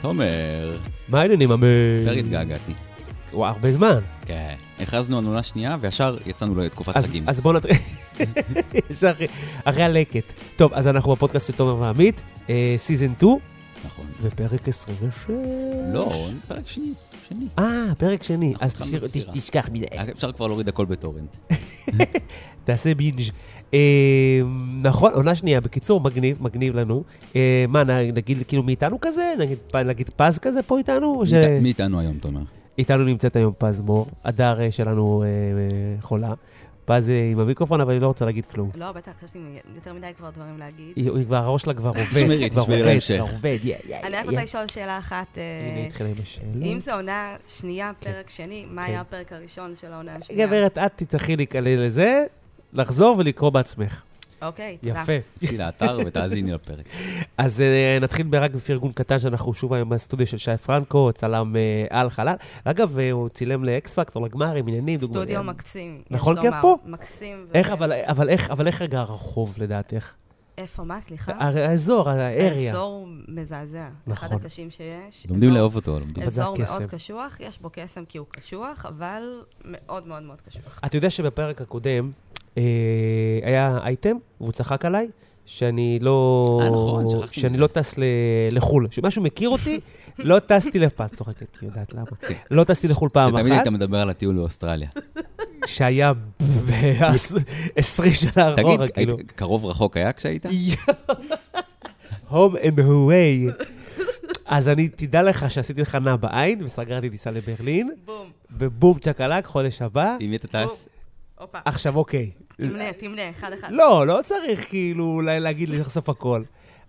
תומר, מה העניינים, אמר? יותר התגעגעתי. וואו, הרבה זמן. כן. הכרזנו על עונה שנייה, וישר יצאנו לתקופת חגים. אז בואו נתחיל. ישר אחרי- הלקט. טוב, אז אנחנו בפודקאסט של תומר ועמית, season 2, נכון. ופרק 26. לא, פרק שני. אה, פרק שני. אז תשכח מזה. אפשר כבר להוריד הכל בטורנט. תעשה בינג'. אה, נכון, עונה שנייה, בקיצור, מגניב, מגניב לנו. אה, מה, נגיד כאילו מאיתנו כזה? נגיד, פז כזה פה איתנו? מי איתנו היום, תומר? איתנו נמצאת היום פז מור, הדר אה, שלנו אה, אה, חולה. פז אה, עם המיקרופון, אבל היא לא רוצה להגיד כלום. לא, בטח, יש לי יותר מדי כבר דברים להגיד. היא היא כבר, הראש שלה כבר עובד. תשמרי, תשמרי להמשך. כבר עובד, יא, יא, אני רק יא. רוצה לשאול שאלה אחת. אה, הנה, היא התחילה עם השאלה. אם זו עונה שנייה, פרק שני, מה כן. היה הפרק הראשון של העונה השנייה? גברת, את תצטרכי להיכלל לזה, לחזור ולקרוא בעצמך. אוקיי, תודה. יפה. תצאי לאתר ותאזיני לפרק. אז אה, נתחיל רק בפרגון קטן שאנחנו שוב היום בסטודיו של שי פרנקו, צלם אה, על חלל. אגב, אה, הוא צילם לאקס פקטור, לגמרים, עניינים. סטודיו מקסים. נכון. כיף פה? מקסים. אבל, אבל, איך, רגע הרחוב לדעתך? איפה, מה, סליחה? האזור, האריה. האזור מזעזע. אחד נכון. הקשים שיש. לומדים לאהוב אותו, אזור. מאוד קשוח, יש בו קסם כי הוא קשוח, אבל מאוד מאוד מאוד קשוח. אתה יודע שבפרק הקודם היה אייטם, והוא צחק עליי, שאני לא... אה, נכון, שכחתי שאני. לא טס ל- לחו"ל. שמשהו מכיר אותי, לא טסתי לפס, צוחקת, כי היא יודעת למה. לא טסתי לחו"ל פעם שתמיד אחת, היית מדבר על הטיול באוסטרליה. שהיה ב-20 שנה תגיד, אחורה, היית- כאילו. קרוב רחוק היה כשהיית? home and away. אז אני, תדע לך שעשיתי לך נע בעין, וסגרתי טיסה לברלין, בום. ובום צ'קלק, חודש הבא. עם מי אתה טס? הופה. עכשיו, אוקיי. תמנה, תמנה, אחד אחד. לא, לא צריך כאילו להגיד לי לחשוף הכל.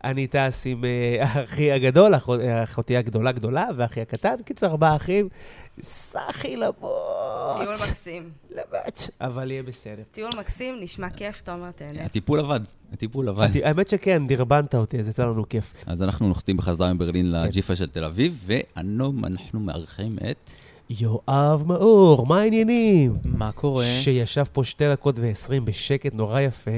אני טס עם אה, אחי הגדול, אחות- אחותי הגדולה גדולה, ואחי הקטן, קיצר ארבעה אחים. סחי לבוץ. טיול מקסים. לבוץ. אבל יהיה בסדר. טיול מקסים, נשמע כיף, תומר, תהנה. הטיפול עבד, הטיפול עבד. האמת שכן, דרבנת אותי, אז יצא לנו כיף. אז אנחנו נוחתים בחזרה מברלין כן. לג'יפה של תל אביב, והיום אנחנו מארחים את... יואב מאור, מה העניינים? מה קורה? שישב פה שתי דקות ועשרים בשקט נורא יפה,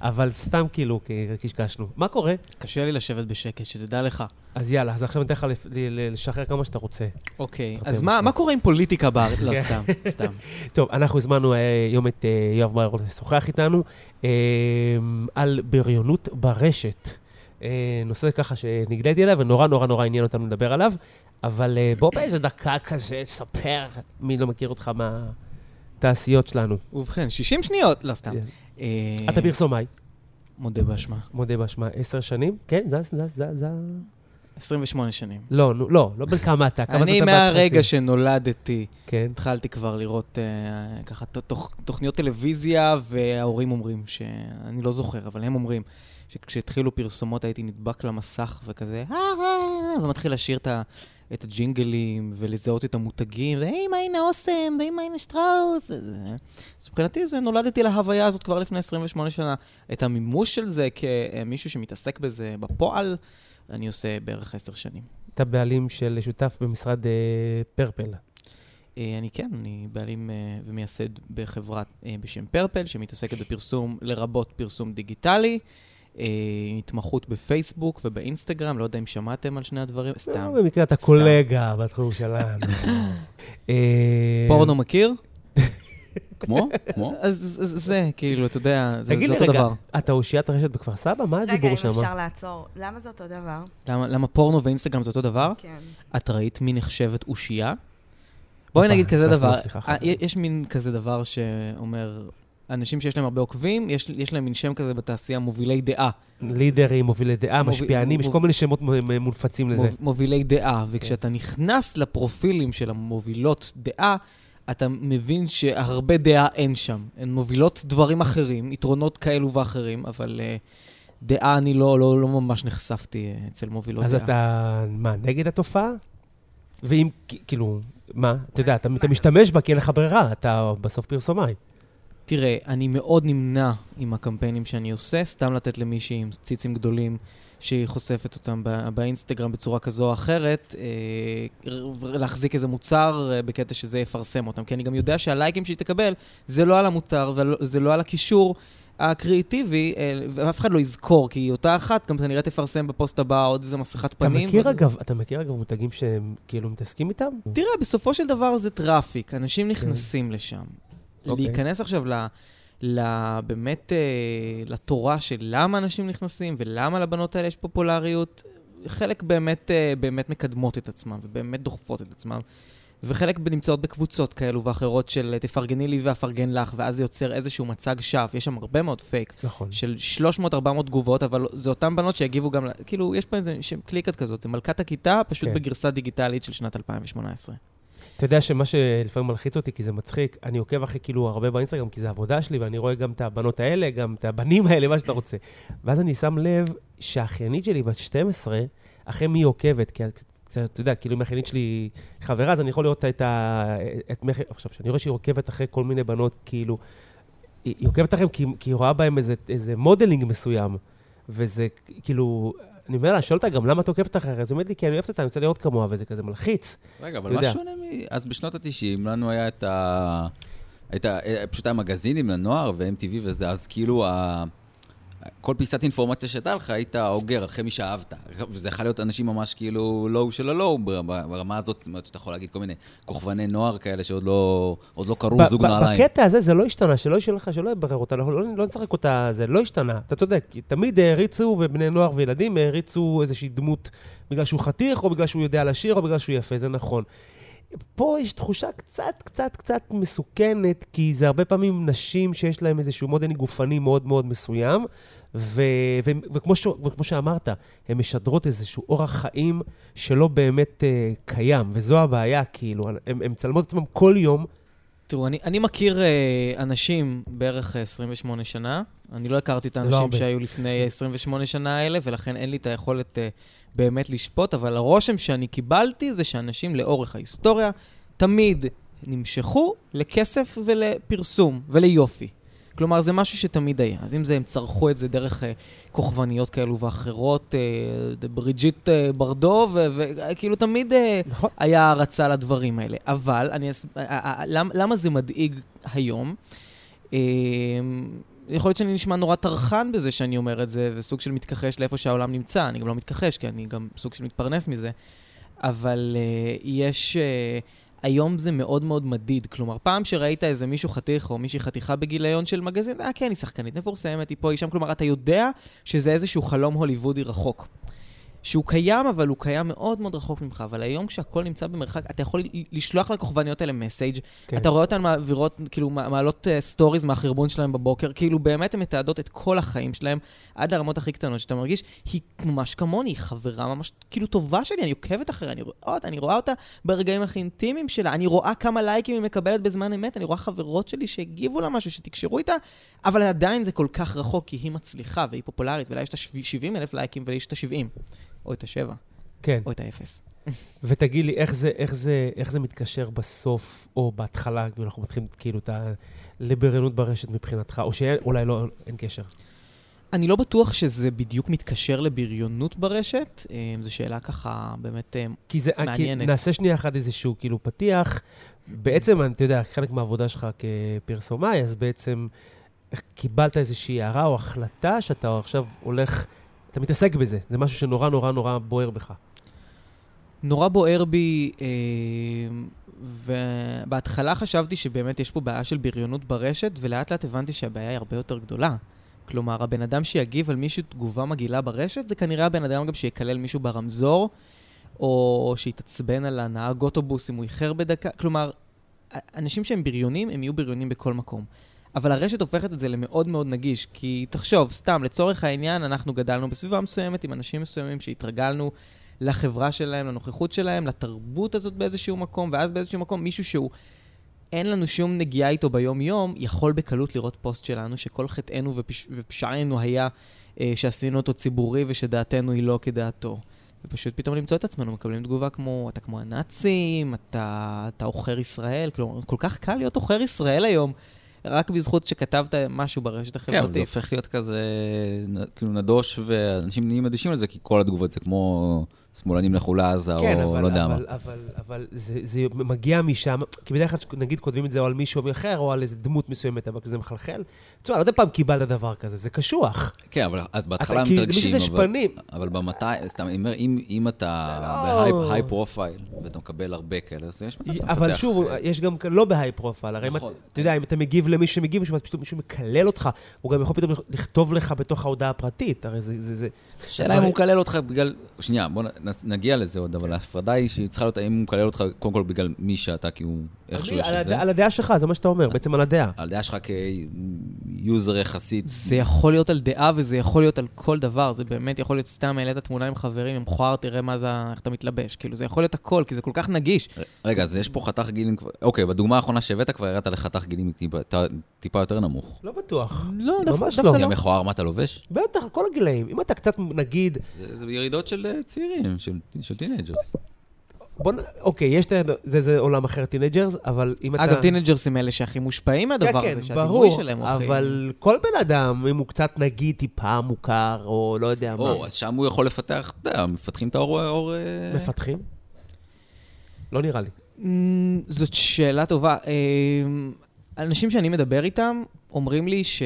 אבל סתם כאילו קשקשנו. מה קורה? קשה לי לשבת בשקט, שתדע לך. אז יאללה, אז עכשיו אני אתן לך לשחרר כמה שאתה רוצה. אוקיי, אז מה. מה קורה עם פוליטיקה בארץ? לא. סתם, סתם. טוב, אנחנו הזמנו אה, היום את אה, יואב מאיר לשוחח איתנו אה, על בריונות ברשת. אה, נושא ככה שנגליתי אליו, ונורא נורא נורא עניין אותנו לדבר עליו, אבל אה, בוא באיזה דקה כזה, ספר, מי לא מכיר אותך מהתעשיות שלנו. ובכן, 60 שניות, לא, סתם. אה, אתה פרסומאי, מודה באשמה. מודה באשמה, עשר שנים? כן, זה, זה, זה, זה... 28 שנים. לא, לא, לא בן כמה אתה, אני מהרגע? שנולדתי, כן. התחלתי כבר לראות אה, ככה תוכ- תוכניות טלוויזיה, וההורים אומרים, שאני לא זוכר, אבל הם אומרים, שכשהתחילו פרסומות הייתי נדבק למסך וכזה, ומתחיל לשיר את ה... את הג'ינגלים ולזהות את המותגים, ואמא הנה אוסם, ואמא הנה שטראוס. וזה. אז מבחינתי זה, נולדתי להוויה הזאת כבר לפני 28 שנה. את המימוש של זה כמישהו שמתעסק בזה בפועל, אני עושה בערך 10 שנים. אתה בעלים של שותף במשרד אה, פרפל. אה, אני כן, אני בעלים אה, ומייסד בחברה אה, בשם פרפל, שמתעסקת בפרסום, לרבות פרסום דיגיטלי, התמחות בפייסבוק ובאינסטגרם, לא יודע אם שמעתם על שני הדברים, סתם. לא, במקרה אתה. קולגה בתחום שלנו. אה, פורנו מכיר? כמו? כמו? אז אז זה, כאילו, אתה יודע, זה תגיד זה לי אותו רגע, דבר. אתה אושיית הרשת בכפר סבא? מה רגע, הדיבור אם שם? אפשר לעצור. למה זה אותו דבר? למה למה פורנו ואינסטגרם זה אותו דבר? כן. את ראית מי נחשבת אושייה? בואי נגיד כזה דבר, אה. יש מין כזה דבר שאומר, אנשים שיש להם הרבה עוקבים, יש יש להם מין שם כזה בתעשייה, מובילי דעה. לידרים, מובילי דעה, מוביל- משפיענים, יש מוב- כל מיני שמות מונפצים לזה. מוב- מובילי דעה, וכשאתה נכנס לפרופילים של המובילות דעה, אתה מבין שהרבה דעה אין שם. הן מובילות דברים אחרים, יתרונות כאלו ואחרים, אבל uh, דעה אני לא, לא, לא ממש נחשפתי uh, אצל מובילות אז דעה. אתה, מה, נגד התופעה? ואם, כאילו, מה, אתה יודע, אתה אתה משתמש בה כי אין לך ברירה, אתה בסוף פרסומאי. תראה, אני מאוד נמנע עם הקמפיינים שאני עושה, סתם לתת למישהי עם ציצים גדולים שהיא חושפת אותם בא- באינסטגרם בצורה כזו או אחרת, אה, להחזיק איזה מוצר אה, בקטע שזה יפרסם אותם. כי אני גם יודע שהלייקים שהיא תקבל, זה לא על המוצר וזה לא על הקישור, הקריאיטיבי, אה, ואף אחד לא יזכור, כי אותה אחת גם כנראה תפרסם בפוסט הבא עוד איזה מסכת אתה פנים. מכיר ו- אגב, אתה מכיר אגב מותגים שהם כאילו מתעסקים איתם? תראה, בסופו של דבר זה traffic, אנשים נכנסים לשם. אוקיי. להיכנס עכשיו ל... ל- באמת אה, לתורה של למה אנשים נכנסים ולמה לבנות האלה יש פופולריות, חלק באמת, אה, באמת מקדמות את עצמם ובאמת דוחפות את עצמם. וחלק נמצאות בקבוצות כאלו ואחרות של אה, תפרגני לי ואפרגן לך, ואז זה יוצר איזשהו מצג שווא. יש שם הרבה מאוד פייק. נכון. של 300-400 תגובות, אבל זה אותן בנות שיגיבו גם, כאילו, יש פה איזה קליקת כזאת, זה מלכת הכיתה, פשוט כן. בגרסה דיגיטלית של שנת 2018. אתה יודע שמה שלפעמים מלחיץ אותי, כי זה מצחיק, אני עוקב אחרי כאילו הרבה באינסטגרם, כי זה עבודה שלי, ואני רואה גם את הבנות האלה, גם את הבנים האלה, מה שאתה רוצה. ואז אני שם לב שהאחיינית שלי בת 12, אחרי מי עוקבת, כי את- אתה יודע, כאילו אם האחיינית שלי חברה, אז אני יכול לראות את ה... את מי... עכשיו, כשאני רואה שהיא עוקבת אחרי כל מיני בנות, כאילו, היא עוקבת אחריהם כי, כי היא רואה בהם איזה, איזה modeling מסוים, וזה כאילו... אני אומר לה, שואל אותה גם למה את עוקבת אחריה, אז היא אומרת לי, כי אני אוהבת אותה, אני רוצה להיראות כמוה, וזה כזה מלחיץ. רגע, אבל מה. שונה מ... אז בשנות ה-90, לנו היה את ה... את ה... פשוט היה מגזינים לנוער ו-MTV וזה, אז כאילו ה... כל פיסת אינפורמציה שהייתה לך, היית אוגר אחרי מי שאהבת. וזה יכול להיות אנשים ממש כאילו לואו של הלואו ברמה הזאת, זאת אומרת שאתה יכול להגיד כל מיני כוכבני נוער כאלה שעוד לא, לא קרעו זוג נעליים. בקטע הזה זה לא השתנה, שלא ישאל לך, שלא יברר אותה, לא, לא, לא נשחק אותה, זה לא השתנה. אתה צודק, תמיד העריצו, ובני נוער וילדים העריצו איזושהי דמות בגלל שהוא חתיך, או בגלל שהוא יודע לשיר, או בגלל שהוא יפה, זה נכון. פה יש תחושה קצת, קצת, קצת מסוכנת, כי זה הרבה פעמים נשים שיש להן איזשהו modeling גופני מאוד מאוד מסוים, ו- ו- וכמו, ש- וכמו שאמרת, הן משדרות איזשהו אורח חיים שלא באמת uh, קיים, וזו הבעיה, כאילו, הן מצלמות עצמן כל יום, תראו, אני, אני מכיר אה, אנשים בערך אה, 28 שנה. אני לא הכרתי את לא האנשים הרבה. שהיו לפני 28 שנה האלה, ולכן אין לי את היכולת אה, באמת לשפוט, אבל הרושם שאני קיבלתי זה שאנשים לאורך ההיסטוריה תמיד נמשכו לכסף ולפרסום וליופי. כלומר, זה משהו שתמיד היה. אז אם זה, הם צרכו את זה דרך אה, כוכבניות כאלו ואחרות, אה, בריג'יט אה, ברדו, וכאילו תמיד... אה, נכון? היה הערצה לדברים האלה. אבל, אני. ה- ה- ה- למ- למה זה מדאיג היום? אמ, יכול להיות שאני נשמע נורא טרחן בזה שאני אומר את זה, וסוג של מתכחש לאיפה שהעולם נמצא. אני גם לא מתכחש, כי אני גם סוג של מתפרנס מזה. אבל אה, יש... אה, היום זה מאוד מאוד מדיד. כלומר, פעם שראית איזה מישהו חתיך או מישהי חתיכה בגיליון של מגזין, אה, כן, היא שחקנית מפורסמת, היא פה, היא שם. כלומר, אתה יודע שזה איזשהו חלום הוליוודי רחוק. שהוא קיים, אבל הוא קיים מאוד מאוד רחוק ממך. אבל היום כשהכול נמצא במרחק, אתה יכול לשלוח לכוכבניות האלה message, כן. אתה רואה אותן מעבירות, כאילו, מע- מעלות סטוריז מהחרבון שלהם בבוקר, כאילו, באמת הן מתעדות את כל החיים שלהם, עד לרמות הכי קטנות, שאתה מרגיש, היא ממש כמוני, היא חברה ממש, כאילו, טובה שלי, אני עוקבת אחריה, אני רואה אותה, אני רואה אותה ברגעים הכי אינטימיים שלה, אני רואה כמה לייקים היא מקבלת בזמן אמת, אני רואה חברות שלי שהגיבו לה משהו, שתקשרו איתה, אבל עדיין זה כל כך רחוק, כי היא מצליחה והיא פופולרית, ולה יש את ה-70 אלף לייקים ולי יש את ה-70, או את ה-7, כן. או את ה-0. ותגיד לי, איך זה, איך, זה, איך זה מתקשר בסוף, או בהתחלה, כאילו אנחנו מתחילים כאילו את הליברנות ברשת מבחינתך, או שאולי לא, אין קשר. אני לא בטוח שזה בדיוק מתקשר לבריונות ברשת, אה, זו שאלה ככה באמת... אה, כי זה, כי מעניינת. נעשה שנייה אחת איזשהו כאילו פתיח. בעצם, אתה יודע, חלק מהעבודה שלך כפרסומאי, אז בעצם קיבלת איזושהי הערה או החלטה שאתה עכשיו הולך, אתה מתעסק בזה. זה משהו שנורא נורא נורא בוער בך. נורא בוער בי, אה, ובהתחלה חשבתי שבאמת יש פה בעיה של בריונות ברשת, ולאט לאט הבנתי שהבעיה היא הרבה יותר גדולה. כלומר, הבן אדם שיגיב על מישהו תגובה מגעילה ברשת, זה כנראה הבן אדם גם שיקלל מישהו ברמזור, או שיתעצבן על הנהג אוטובוס אם הוא איחר בדקה. כלומר, אנשים שהם בריונים, הם יהיו בריונים בכל מקום. אבל הרשת הופכת את זה למאוד מאוד נגיש, כי תחשוב, סתם, לצורך העניין, אנחנו גדלנו בסביבה מסוימת עם אנשים מסוימים שהתרגלנו לחברה שלהם, לנוכחות שלהם, לתרבות הזאת באיזשהו מקום, ואז באיזשהו מקום מישהו שהוא, אין לנו שום נגיעה איתו ביום-יום, יכול בקלות לראות פוסט שלנו שכל חטאנו ופש... ופשענו היה אה, שעשינו אותו ציבורי ושדעתנו היא לא כדעתו. ופשוט פתאום למצוא את עצמנו, מקבלים תגובה כמו, אתה כמו הנאצים, אתה, אתה עוכר ישראל, כלומר, כל כך קל להיות עוכר ישראל היום, רק בזכות שכתבת משהו ברשת כן, אבל זה החברתית. הופך להיות כזה, כאילו נדוש, ואנשים נהיים אדישים לזה, כי כל התגובות זה כמו שמאלנים לכו לעזה, כן, או אבל, לא יודע מה. אבל, אבל, אבל זה, זה מגיע משם, כי בדרך כלל, נגיד, כותבים את זה או על מישהו אחר, או על איזה דמות מסוימת, אבל כשזה מחלחל, תשמע, לא יודע פעם קיבלת דבר כזה, זה קשוח. כן, אבל אז בהתחלה כי מתרגשים, אבל... שפנים. אבל במתי, סתם, אם, אם, אם אתה לא. ב high profile, ואתה מקבל הרבה כאלה, אז יש מצב שאתה אבל מפתח, שוב, אה, יש גם לא ב high profile, הרי נכון. אתה- אתה יודע, אם אתה מגיב למישהו שמגיב אז פתאום מישהו מקלל אותך, הוא גם יכול פתאום לכתוב לך בתוך ההודעה הפרטית, הרי זה... זה, זה השאלה אם הוא מקלל אותך בגלל... שנייה, בוא נגיע לזה עוד, אבל ההפרדה היא שהיא צריכה להיות האם הוא מקלל אותך קודם כל בגלל מי שאתה, כי הוא איכשהו יש את זה. על הדעה שלך, זה מה שאתה אומר, בעצם על הדעה. על דעה שלך כ user יחסית. זה יכול להיות על דעה וזה יכול להיות על כל דבר, זה באמת יכול להיות סתם העלית תמונה עם חברים, עם מכוער, תראה מה זה, איך אתה מתלבש. כאילו, זה יכול להיות הכל, כי זה כל כך נגיש. רגע, אז יש פה חתך גילים כבר... אוקיי, בדוגמה האחרונה שהבאת כבר הראת לחתך גילים טיפה- יותר נמוך. לא בטוח. לא, דווקא ממש דווקא לא. לא. גם מכוער מה אתה לובש? בטח, כל הגילאים. אם אתה קצת, נגיד, זה זה ירידות של אה, צעירים, של- של teenagers. בוא נ... אוקיי, יש את ה... זה, זה עולם אחר, teenagers, אבל אם אתה... אגב, teenagers הם אלה שהכי מושפעים מהדבר כן, הזה, כן, שהדימוי ברור, שלהם הוא הכי... אבל כל בן אדם, אם הוא קצת נגיד טיפה מוכר, או לא יודע מה, או, אז שם הוא יכול לפתח, אתה יודע, מפתחים את האור... האור, אה, מפתחים? לא נראה לי. אמ, זאת שאלה טובה. אנשים שאני מדבר איתם אומרים לי ש...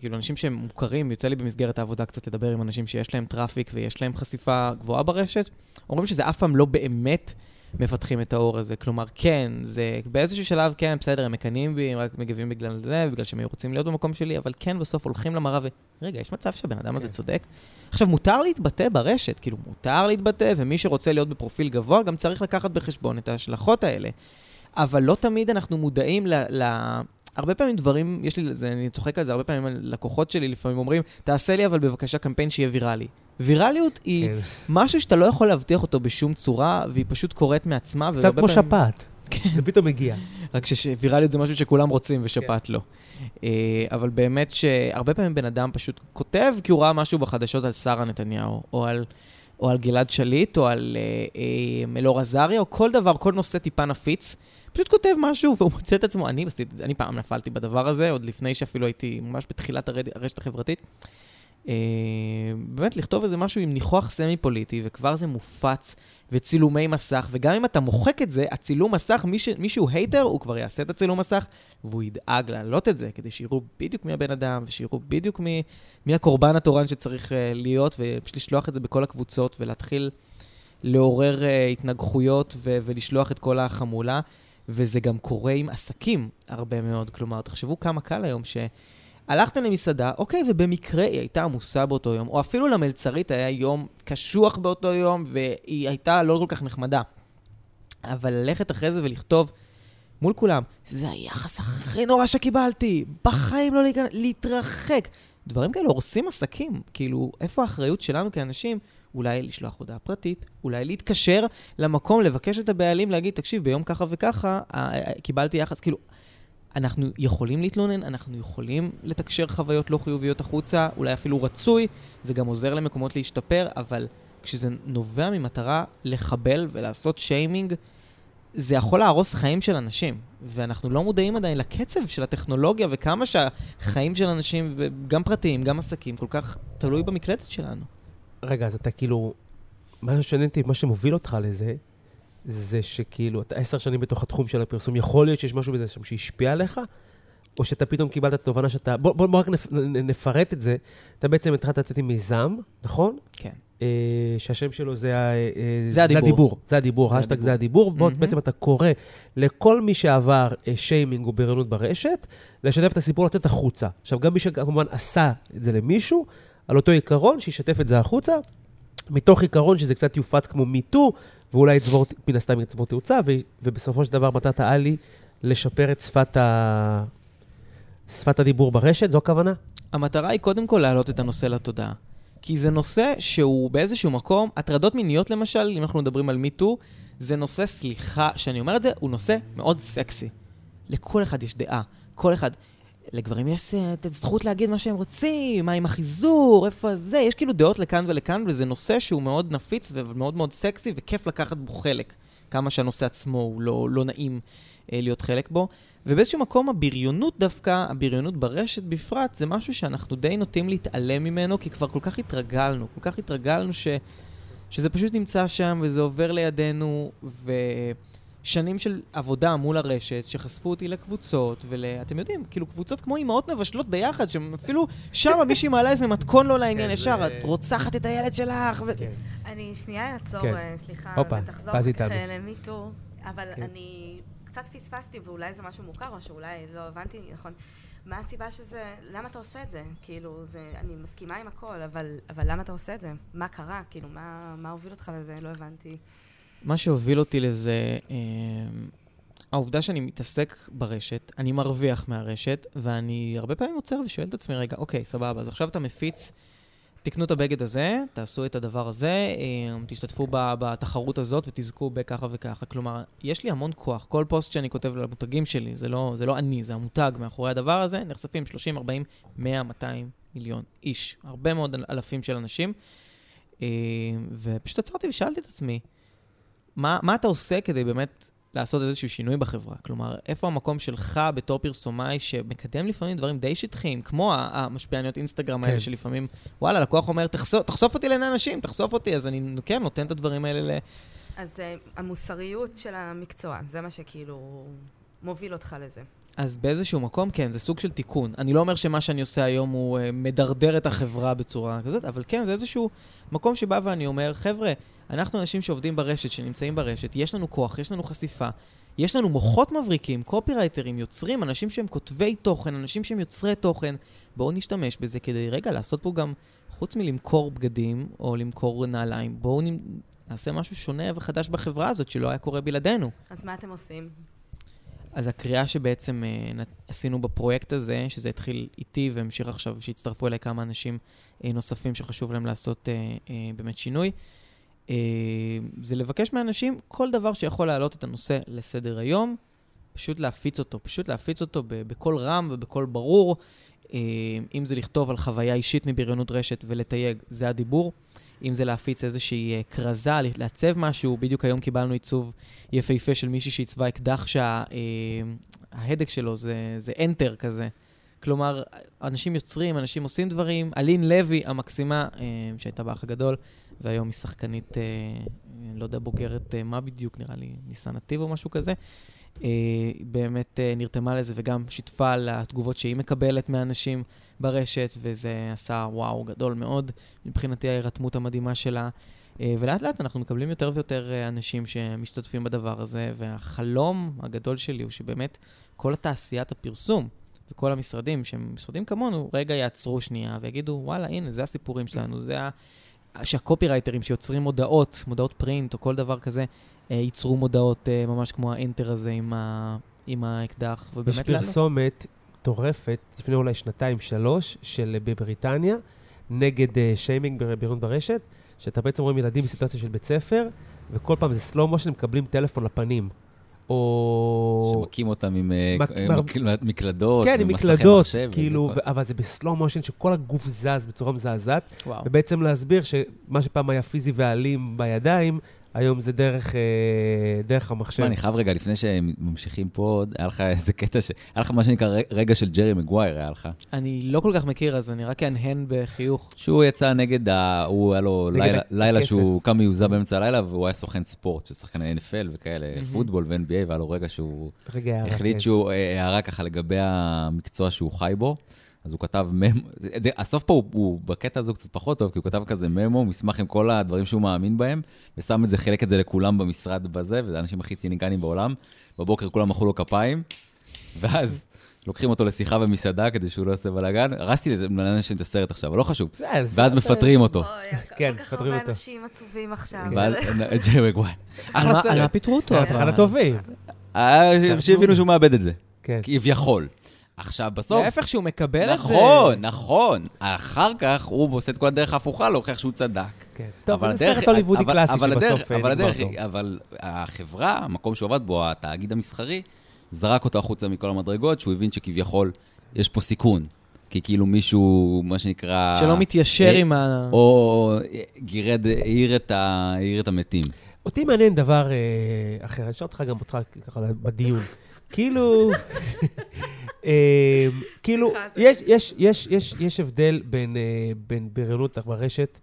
כאילו, אנשים שהם מוכרים, יוצא לי במסגרת העבודה קצת לדבר עם אנשים שיש להם traffic ויש להם חשיפה גבוהה ברשת, אומרים שזה אף פעם לא באמת מפתחים את האור הזה. כלומר, כן, זה באיזשהו שלב, כן, בסדר, הם מקנאים בי, הם רק מגיבים בגלל זה, בגלל שהם היו רוצים להיות במקום שלי, אבל כן, בסוף הולכים למראה ו... רגע, יש מצב שהבן אדם הזה כן. צודק? עכשיו, מותר להתבטא ברשת, כאילו, מותר להתבטא, ומי שרוצה להיות בפרופיל גבוה גם צריך לקחת בחשבון את ההשלכות האלה. אבל לא תמיד אנחנו מודעים ל... ל... הרבה פעמים דברים, יש לי, זה, אני צוחק על זה, הרבה פעמים לקוחות שלי לפעמים אומרים, תעשה לי אבל בבקשה קמפיין שיהיה ויראלי. ויראליות היא כן. משהו שאתה לא יכול להבטיח אותו בשום צורה, והיא פשוט קורית מעצמה. קצת כמו פעמים- שפעת. זה פתאום מגיע. רק שוויראליות זה משהו שכולם רוצים ושפעת לא. אה, אבל באמת שהרבה פעמים בן אדם פשוט כותב כי הוא ראה משהו בחדשות על שרה נתניהו, או על, או על גלעד שליט, או על אה, אה, אלאור עזריה, או כל דבר, כל נושא טיפה נפיץ. פשוט כותב משהו והוא מוצא את עצמו, אני, אני פעם נפלתי בדבר הזה, עוד לפני שאפילו הייתי ממש בתחילת הרד, הרשת החברתית. אה, באמת, לכתוב איזה משהו עם ניחוח סמי-פוליטי, וכבר זה מופץ, וצילומי מסך, וגם אם אתה מוחק את זה, הצילום מסך, מי, ש, מי שהוא hater, הוא כבר יעשה את הצילום מסך, והוא ידאג להעלות את זה, כדי שיראו בדיוק מי הבן אדם, ושיראו בדיוק מי, מי הקורבן התורן שצריך אה, להיות, ופשוט לשלוח את זה בכל הקבוצות, ולהתחיל לעורר אה, התנגחויות, ו- ולשלוח את כל החמולה. וזה גם קורה עם עסקים הרבה מאוד. כלומר, תחשבו כמה קל היום ש... הלכתם למסעדה, אוקיי, ובמקרה היא הייתה עמוסה באותו יום, או אפילו למלצרית היה יום קשוח באותו יום, והיא הייתה לא כל כך נחמדה. אבל ללכת אחרי זה ולכתוב מול כולם, זה היחס הכי נורא שקיבלתי, בחיים לא להיכנס, להתרחק. דברים כאלה הורסים עסקים. כאילו, איפה האחריות שלנו כאנשים? אולי לשלוח הודעה פרטית, אולי להתקשר למקום, לבקש את הבעלים, להגיד, תקשיב, ביום ככה וככה, אה, אה, קיבלתי יחס, כאילו, אנחנו יכולים להתלונן, אנחנו יכולים לתקשר חוויות לא חיוביות החוצה, אולי אפילו רצוי, זה גם עוזר למקומות להשתפר, אבל כשזה נובע ממטרה לחבל ולעשות שיימינג, זה יכול להרוס חיים של אנשים, ואנחנו לא מודעים עדיין לקצב של הטכנולוגיה וכמה שהחיים של אנשים, וגם פרטיים, גם עסקים, כל כך תלוי במקלטת שלנו. רגע, אז אתה כאילו... מה ששעניין אותי, מה שמוביל אותך לזה, זה שכאילו, אתה עשר שנים בתוך התחום של הפרסום, יכול להיות שיש משהו בזה שם שהשפיע עליך? או שאתה פתאום קיבלת את התובנה שאתה... בוא, בוא, בוא רק נפ, נפרט את זה. אתה בעצם התחלת לצאת עם מיזם, נכון? כן. אה, שהשם שלו זה, אה, זה הדיבור. זה הדיבור. זה הדיבור, הדיבור. זה הדיבור. בוא, מהמם. בעצם אתה קורא לכל מי שעבר אה, שיימינג או בריונות ברשת, לשתף את הסיפור, לצאת החוצה. עכשיו, גם מי שכמובן עשה את זה למישהו, על אותו עיקרון, שישתף את זה החוצה, מתוך עיקרון שזה קצת יופץ כמו מיטו, ואולי יצבור, מן הסתם יצבור תאוצה, ו- ובסופו של דבר מטרת העל היא לשפר את שפת, ה... שפת הדיבור ברשת, זו הכוונה? המטרה היא קודם כל להעלות את הנושא לתודעה. כי זה נושא שהוא באיזשהו מקום, הטרדות מיניות למשל, אם אנחנו מדברים על מיטו, זה נושא, סליחה שאני אומר את זה, הוא נושא מאוד סקסי. לכל אחד יש דעה. כל אחד... לגברים יש אה, את הזכות להגיד מה שהם רוצים, מה עם החיזור, איפה זה, יש כאילו דעות לכאן ולכאן, וזה נושא שהוא מאוד נפיץ ומאוד מאוד סקסי, וכיף לקחת בו חלק. כמה שהנושא עצמו הוא לא, לא נעים אה, להיות חלק בו. ובאיזשהו מקום הבריונות דווקא, הבריונות ברשת בפרט, זה משהו שאנחנו די נוטים להתעלם ממנו, כי כבר כל כך התרגלנו, כל כך התרגלנו ש... שזה פשוט נמצא שם וזה עובר לידינו, ושנים של עבודה מול הרשת, שחשפו אותי לקבוצות, ואתם יודעים, כאילו קבוצות כמו אימהות מבשלות ביחד, שאפילו שם מישהי מעלה איזה מתכון לא לעניין כן, ישר, את רוצחת את הילד שלך, ו... כן. אני שנייה אעצור, כן. אה, סליחה, ותחזור. למיטו, אבל כן. אני קצת פספסתי, ואולי זה משהו מוכר, או שאולי לא הבנתי נכון. מה הסיבה שזה, למה אתה עושה את זה? כאילו, זה, אני מסכימה עם הכל, אבל, אבל למה אתה עושה את זה? מה קרה? כאילו, מה, מה הוביל אותך לזה? לא הבנתי. מה שהוביל אותי לזה, אה, העובדה שאני מתעסק ברשת, אני מרוויח מהרשת, ואני הרבה פעמים עוצר ושואל את עצמי, רגע, אוקיי, סבבה, אז עכשיו אתה מפיץ, תקנו את הבגד הזה, תעשו את הדבר הזה, אה, תשתתפו ב- בתחרות הזאת ותזכו בככה וככה. כלומר, יש לי המון כוח. כל פוסט שאני כותב למותגים שלי, זה לא, זה לא אני, זה המותג מאחורי הדבר הזה, נחשפים 30, 40, 100, 200 מיליון איש. הרבה מאוד אל- אלפים של אנשים. אה, ופשוט עצרתי ושאלתי את עצמי, מה, מה אתה עושה כדי באמת לעשות איזשהו שינוי בחברה? כלומר, איפה המקום שלך בתור פרסומאי שמקדם לפעמים דברים די שטחיים, כמו המשפיעניות אינסטגרם האלה, כן. שלפעמים, וואלה, לקוח אומר, תחשוף, תחשוף אותי לעיני אנשים, תחשוף אותי, אז אני כן נותן את הדברים האלה ל... אז אה, המוסריות של המקצוע, זה מה שכאילו מוביל אותך לזה. אז באיזשהו מקום, כן, זה סוג של תיקון. אני לא אומר שמה שאני עושה היום הוא uh, מדרדר את החברה בצורה כזאת, אבל כן, זה איזשהו מקום שבא ואני אומר, חבר'ה, אנחנו אנשים שעובדים ברשת, שנמצאים ברשת, יש לנו כוח, יש לנו חשיפה, יש לנו מוחות מבריקים, קופירייטרים, יוצרים, אנשים שהם כותבי תוכן, אנשים שהם יוצרי תוכן. בואו נשתמש בזה כדי, רגע, לעשות פה גם, חוץ מלמכור בגדים או למכור נעליים, בואו נ... נעשה משהו שונה וחדש בחברה הזאת שלא היה קורה בלעדינו. אז מה אתם עושים? אז הקריאה שבעצם אה, עשינו בפרויקט הזה, שזה התחיל איתי והמשיך עכשיו, שהצטרפו אליי כמה אנשים אה, נוספים שחשוב להם לעשות אה, אה, באמת שינוי, אה, זה לבקש מאנשים כל דבר שיכול להעלות את הנושא לסדר היום, פשוט להפיץ אותו, פשוט להפיץ אותו בקול רם ובקול ברור. אה, אם זה לכתוב על חוויה אישית מבריונות רשת ולתייג, זה הדיבור. אם זה להפיץ איזושהי אה, כרזה, לעצב משהו, בדיוק היום קיבלנו עיצוב יפהפה של מישהי שעיצבה אקדח שההדק שלו זה, זה enter כזה. כלומר, אנשים יוצרים, אנשים עושים דברים. אלין לוי המקסימה, אה, שהייתה באח הגדול, והיום היא שחקנית, אה, לא יודע, בוגרת אה, מה בדיוק, נראה לי, ניסן נתיב או משהו כזה. אה, היא באמת אה, נרתמה לזה וגם שיתפה על התגובות שהיא מקבלת מאנשים ברשת, וזה עשה וואו גדול מאוד מבחינתי ההירתמות המדהימה שלה. אה, ולאט לאט אנחנו מקבלים יותר ויותר אה, אנשים שמשתתפים בדבר הזה, והחלום הגדול שלי הוא שבאמת כל התעשיית הפרסום וכל המשרדים, שהם משרדים כמונו, רגע יעצרו שנייה ויגידו, וואלה, הנה, זה הסיפורים שלנו, זה ה... שהקופירייטרים שיוצרים מודעות, מודעות print או כל דבר כזה, אה, ייצרו מודעות אה, ממש כמו האנטר הזה עם, ה... עם האקדח, יש ובאמת לעלות. פרסומת מטורפת, לפני אולי שנתיים-שלוש, של אה, בבריטניה, נגד אה, שיימינג בריונות ברשת, שאתה בעצם רואים ילדים בסיטואציה של בית ספר, וכל פעם זה slow motion, מקבלים טלפון לפנים. או... שמכים אותם עם אה, מק- אה, מקל- מקלדות, כן, עם מקלדות, מחשב, כאילו, וזה ו- אבל זה בסלואו מושן שכל הגוף זז בצורה מזעזעת. ובעצם להסביר שמה שפעם היה פיזי ואלים בידיים, היום זה דרך, אה, דרך המחשב. אני חייב רגע, לפני שממשיכים פה היה לך איזה קטע ש... היה לך מה שנקרא רגע של ג'רי מגווייר, היה לך. אני לא כל כך מכיר, אז אני רק אהנהן בחיוך. שהוא יצא נגד ה... הוא, היה לו לילה. לילה שהוא קם מיוזע באמצע הלילה, והוא היה סוכן ספורט, של שחקני NFL וכאלה. פוטבול ו-NBA, והיה לו רגע שהוא רגע, הערה, החליט כן. שהוא אה, הערה ככה לגבי המקצוע שהוא חי בו. אז הוא כתב ממו, זה- הסוף פה הוא, הוא בקטע הזה הוא קצת פחות טוב, כי הוא כתב כזה ממו, מסמך עם כל הדברים שהוא מאמין בהם, ושם את זה, חילק את זה לכולם במשרד בזה, וזה האנשים הכי ציניקנים בעולם. בבוקר כולם מחאו לו כפיים, ואז לוקחים אותו לשיחה במסעדה כדי שהוא לא יעשה בלאגן. הרסתי לאנשים את הסרט עכשיו, אבל לא חשוב. ואז מפטרים אותו. כן, כל כך מפטרים הרבה אותו. אנשים עצובים עכשיו. ואז ג'רי מגווייר. על אחלה מה- על מה סרט. פיטרו אותו? סרט? אחד הטובים. אה, שהבינו שהוא מאבד את זה, כן. כביכול. עכשיו, בסוף... להפך שהוא מקבל את זה. נכון, נכון. אחר כך הוא עושה את כל הדרך ההפוכה להוכיח שהוא צדק. כן. טוב, אבל זה סרט הוליוודי קלאסי שבסוף אה, אבל נגמר הדרך, טוב. אבל החברה, המקום שהוא עבד בו, התאגיד המסחרי, זרק אותו החוצה מכל המדרגות, שהוא הבין שכביכול יש פה סיכון. כי כאילו מישהו, מה שנקרא... שלא מתיישר אה, עם ה... או גירד, העיר את ה- העיר את המתים. אותי מעניין דבר אה, אחר, אני אשאל אותך גם אותך ככה בדיון. כאילו, אה, כאילו, יש, יש, יש, יש, יש הבדל בין, אה, בין בריונות ברשת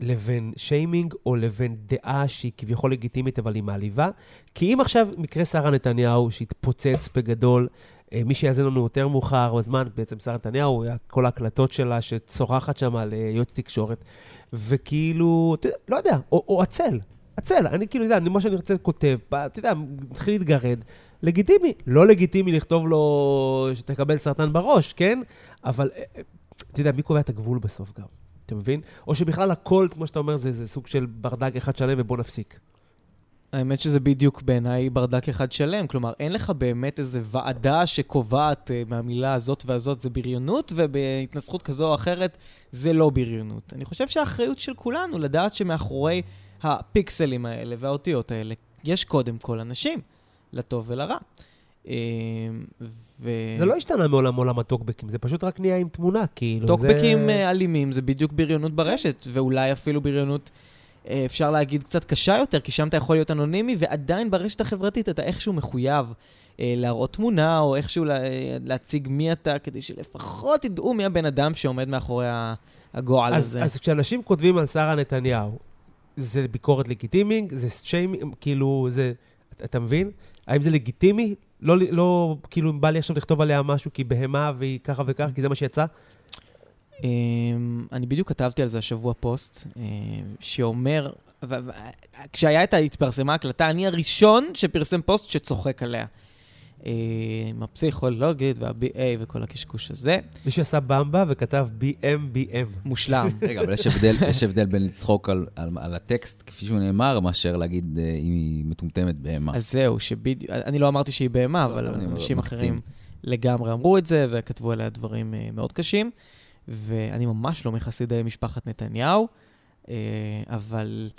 לבין שיימינג, או לבין דעה שהיא כביכול לגיטימית, אבל היא מעליבה. כי אם עכשיו מקרה שרה נתניהו, שהתפוצץ בגדול, אה, מי שיאזין לנו יותר מאוחר בזמן, בעצם שרה נתניהו, כל ההקלטות שלה שצורחת שם על יועץ תקשורת, וכאילו, לא יודע, או, או עצל, עצל, אני כאילו, יודע, מה שאני רוצה כותב, אתה יודע, מתחיל להתגרד, לגיטימי. לא לגיטימי לכתוב לו שתקבל סרטן בראש, כן? אבל, אה, אתה יודע, מי קובע את הגבול בסוף גם? אתה מבין? או שבכלל הכל, כמו שאתה אומר, זה, זה סוג של ברדק אחד שלם ובוא נפסיק. האמת שזה בדיוק בעיניי ברדק אחד שלם. כלומר, אין לך באמת איזו ועדה שקובעת uh, מהמילה הזאת והזאת זה בריונות, ובהתנסחות כזו או אחרת זה לא בריונות. אני חושב שהאחריות של כולנו לדעת שמאחורי הפיקסלים האלה והאותיות האלה יש קודם כל אנשים, לטוב ולרע. אה, ו... זה לא השתנה מעולם עולם הטוקבקים, זה פשוט רק נהיה עם תמונה, כאילו טוקבקים זה... אה, אלימים זה בדיוק בריונות ברשת, ואולי אפילו בריונות, אה, אפשר להגיד, קצת קשה יותר, כי שם אתה יכול להיות אנונימי, ועדיין ברשת החברתית אתה איכשהו מחויב להראות תמונה, או איכשהו לה, להציג מי אתה, כדי שלפחות ידעו מי הבן אדם שעומד מאחורי הגועל אז, הזה. אז כשאנשים כותבים על שרה נתניהו, זה ביקורת לגיטימית, זה שיימינג, כאילו, זה... אתה מבין? האם זה לגיטימי? לא, לא, כאילו, אם בא לי עכשיו לכתוב עליה משהו כי בהמה והיא ככה וככה, כי זה מה שיצא? אמ, אני בדיוק כתבתי על זה השבוע פוסט, אמ, שאומר, כשהיה את ההתפרסמה הקלטה, אני הראשון שפרסם פוסט שצוחק עליה. עם הפסיכולוגית וה-BA וכל הקשקוש הזה. מי שעשה במבה וכתב BMBM. מושלם. רגע, אבל יש הבדל, יש הבדל בין לצחוק על, על, על הטקסט, כפי שהוא נאמר, מאשר להגיד אה, אם היא מטומטמת בהמה. אז זהו, שבדיוק, אני לא אמרתי שהיא בהמה, אבל אנשים אחרים לגמרי אמרו את זה וכתבו עליה דברים אה, מאוד קשים. ואני ממש לא מחסידי משפחת נתניהו, אה, אבל...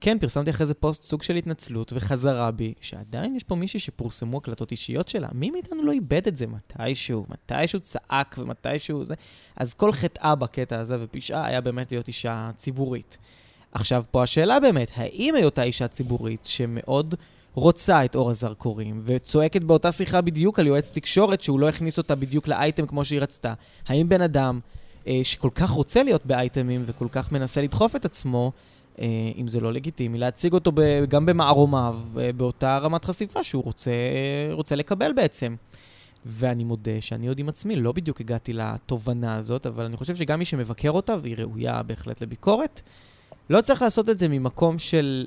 כן, פרסמתי אחרי זה פוסט סוג של התנצלות וחזרה בי, שעדיין יש פה מישהי שפורסמו הקלטות אישיות שלה. מי מאיתנו לא איבד את זה מתישהו? מתישהו צעק ומתישהו זה... אז כל חטאה בקטע הזה ופשעה היה באמת להיות אישה ציבורית. עכשיו, פה השאלה באמת, האם היותה אישה ציבורית שמאוד רוצה את אור הזרקורים, וצועקת באותה שיחה בדיוק על יועץ תקשורת שהוא לא הכניס אותה בדיוק לאייטם כמו שהיא רצתה, האם בן אדם אה, שכל כך רוצה להיות באייטמים וכל כך מנסה לדחוף את עצמו, אם זה לא לגיטימי, להציג אותו גם במערומיו, אה, באותה רמת חשיפה שהוא רוצה, רוצה לקבל בעצם. ואני מודה שאני עוד עם עצמי לא בדיוק הגעתי לתובנה הזאת, אבל אני חושב שגם מי שמבקר אותה, והיא ראויה בהחלט לביקורת, לא צריך לעשות את זה ממקום של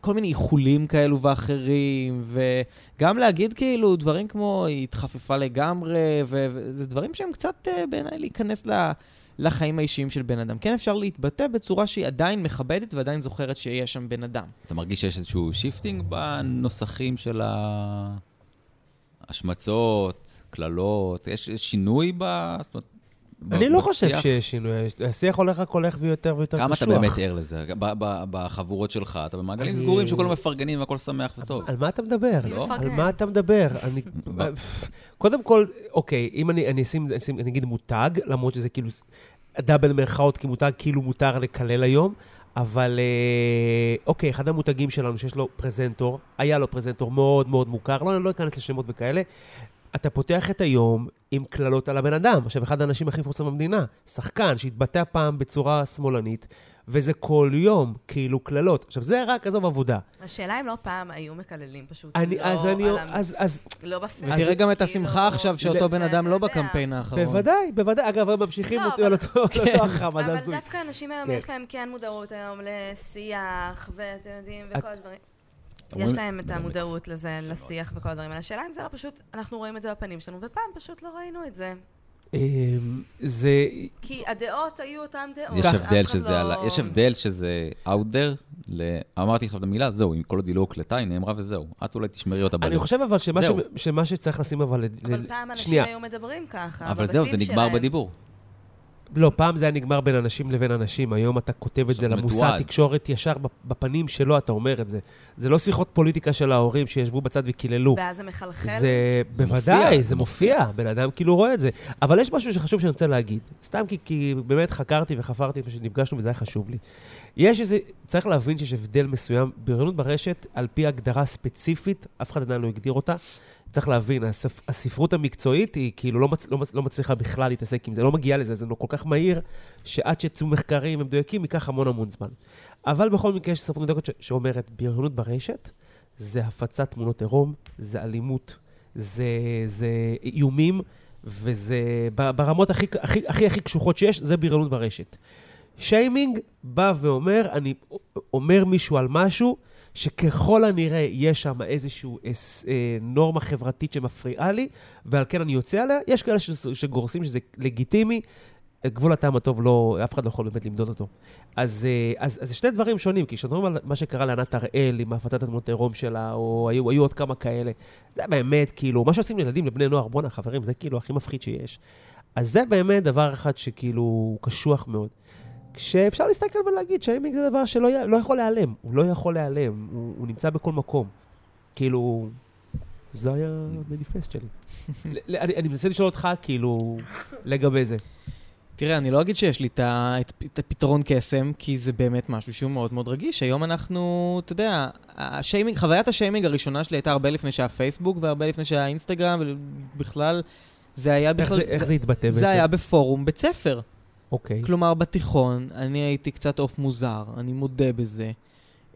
כל מיני איחולים כאלו ואחרים, וגם להגיד כאילו דברים כמו היא התחפפה לגמרי, וזה דברים שהם קצת אה, בעיניי להיכנס ל... לחיים האישיים של בן אדם. כן אפשר להתבטא בצורה שהיא עדיין מכבדת ועדיין זוכרת שיש שם בן אדם. אתה מרגיש שיש איזשהו shifting בנוסחים של ההשמצות, קללות? יש שינוי ב... זאת אומרת, אני לא חושב שיש שינוי, השיח הולך רק הולך ויותר ויותר קשוח. כמה אתה באמת ער לזה? בחבורות שלך, אתה במעגלים סגורים שכולם מפרגנים והכל שמח וטוב. על מה אתה מדבר? על מה אתה מדבר? קודם כל, אוקיי, אם אני אשים, אני אגיד מותג, למרות שזה כאילו דאבל מירכאות, כי מותג כאילו מותר לקלל היום, אבל אה, אוקיי, אחד המותגים שלנו שיש לו פרזנטור, היה לו פרזנטור מאוד מאוד מוכר, לא, לא אכנס לשמות וכאלה, אתה פותח את היום עם קללות על הבן אדם. עכשיו, אחד האנשים הכי מפורסם במדינה, שחקן שהתבטא פעם בצורה שמאלנית, וזה כל יום, כאילו קללות. עכשיו, זה רק, עזוב עבודה. השאלה אם לא פעם היו מקללים פשוט, אני, לא אז אני, אז, אז... לא בפייס. ותראה גם את השמחה כאילו- עכשיו שאותו בן אדם לא בקמפיין האחרון. בוודאי, בוודאי. אגב, הם ממשיכים לא, על אותו החם, אז הזוי. אבל דווקא אנשים היום, כן. יש להם כן מודעות היום לשיח, ואתם יודעים, וכל הדברים. יש להם את המודעות לזה, לשיח וכל הדברים האלה. השאלה אם זה לא פשוט, אנחנו רואים את זה בפנים שלנו, ופעם פשוט לא ראינו את זה. אמ, זה... כי הדעות היו אותן דעות. יש הבדל שזה, לא... יש הבדל שזה out there. אמרתי עכשיו את המילה, זהו, אם כל עוד היא לא הוקלטה, היא נאמרה וזהו. את אולי תשמרי אותה בלב. אני חושב אבל. שמה שצריך לשים אבל... אבל פעם אנשים היו מדברים ככה, אבל זהו, זה נגמר בדיבור. לא, פעם זה היה נגמר בין אנשים לבין אנשים, היום אתה כותב את זה למושא התקשורת ישר בפנים שלו, אתה אומר את זה. זה לא שיחות פוליטיקה של ההורים שישבו בצד וקיללו. ואז זה מחלחל? זה, זה בוודאי, מופיע, זה מופיע, בן אדם כאילו רואה את זה. אבל יש משהו שחשוב שאני רוצה להגיד, סתם כי, כי באמת חקרתי וחפרתי לפני שנפגשנו וזה היה חשוב לי. יש איזה, צריך להבין שיש הבדל מסוים, בריונות ברשת, על פי הגדרה ספציפית, אף אחד עדיין לא הגדיר אותה, צריך להבין, הספ... הספרות המקצועית היא כאילו לא, מצ... לא, מצ... לא מצליחה בכלל להתעסק עם זה, לא מגיעה לזה, זה לא כל כך מהיר, שעד שיצאו מחקרים מדויקים ייקח המון המון זמן. אבל בכל מקרה יש ספרות מדויקת ש... שאומרת, בריונות ברשת זה הפצת תמונות עירום, זה אלימות, זה, זה איומים, וזה ברמות הכי, הכי, הכי, הכי קשוחות שיש, זה בריונות ברשת. שיימינג בא ואומר, אני אומר מישהו על משהו, שככל הנראה יש שם איזושהי אה, נורמה חברתית שמפריעה לי, ועל כן אני יוצא עליה. יש כאלה ש, שגורסים שזה לגיטימי, גבול הטעם הטוב לא, אף אחד לא יכול באמת למדוד אותו. אז, אה, אז, אז זה שני דברים שונים, כי כשאנחנו מדברים על מה שקרה לענת הראל עם הפצת התמונות עירום שלה, או היו, היו עוד כמה כאלה, זה באמת, כאילו, מה שעושים לילדים, לבני נוער, בואנה חברים, זה כאילו הכי מפחיד שיש. אז זה באמת דבר אחד שכאילו הוא קשוח מאוד. כשאפשר להסתכל ולהגיד שיימינג זה דבר שלא לא יכול להיעלם, הוא לא יכול להיעלם, הוא, הוא נמצא בכל מקום. כאילו, זה היה המניפסט שלי. אני, אני מנסה לשאול אותך, כאילו, לגבי זה. תראה, אני לא אגיד שיש לי את, את, את הפתרון קסם, כי זה באמת משהו שהוא מאוד מאוד רגיש. היום אנחנו, אתה יודע, השיימינג, חוויית השיימינג הראשונה שלי הייתה הרבה לפני שהיה פייסבוק והרבה לפני שהיה אינסטגרם, ובכלל, זה היה בכלל... איך זה, איך זה התבטא בעצם? זה היה בפורום בית ספר. אוקיי. כלומר, בתיכון, אני הייתי קצת עוף מוזר, אני מודה בזה.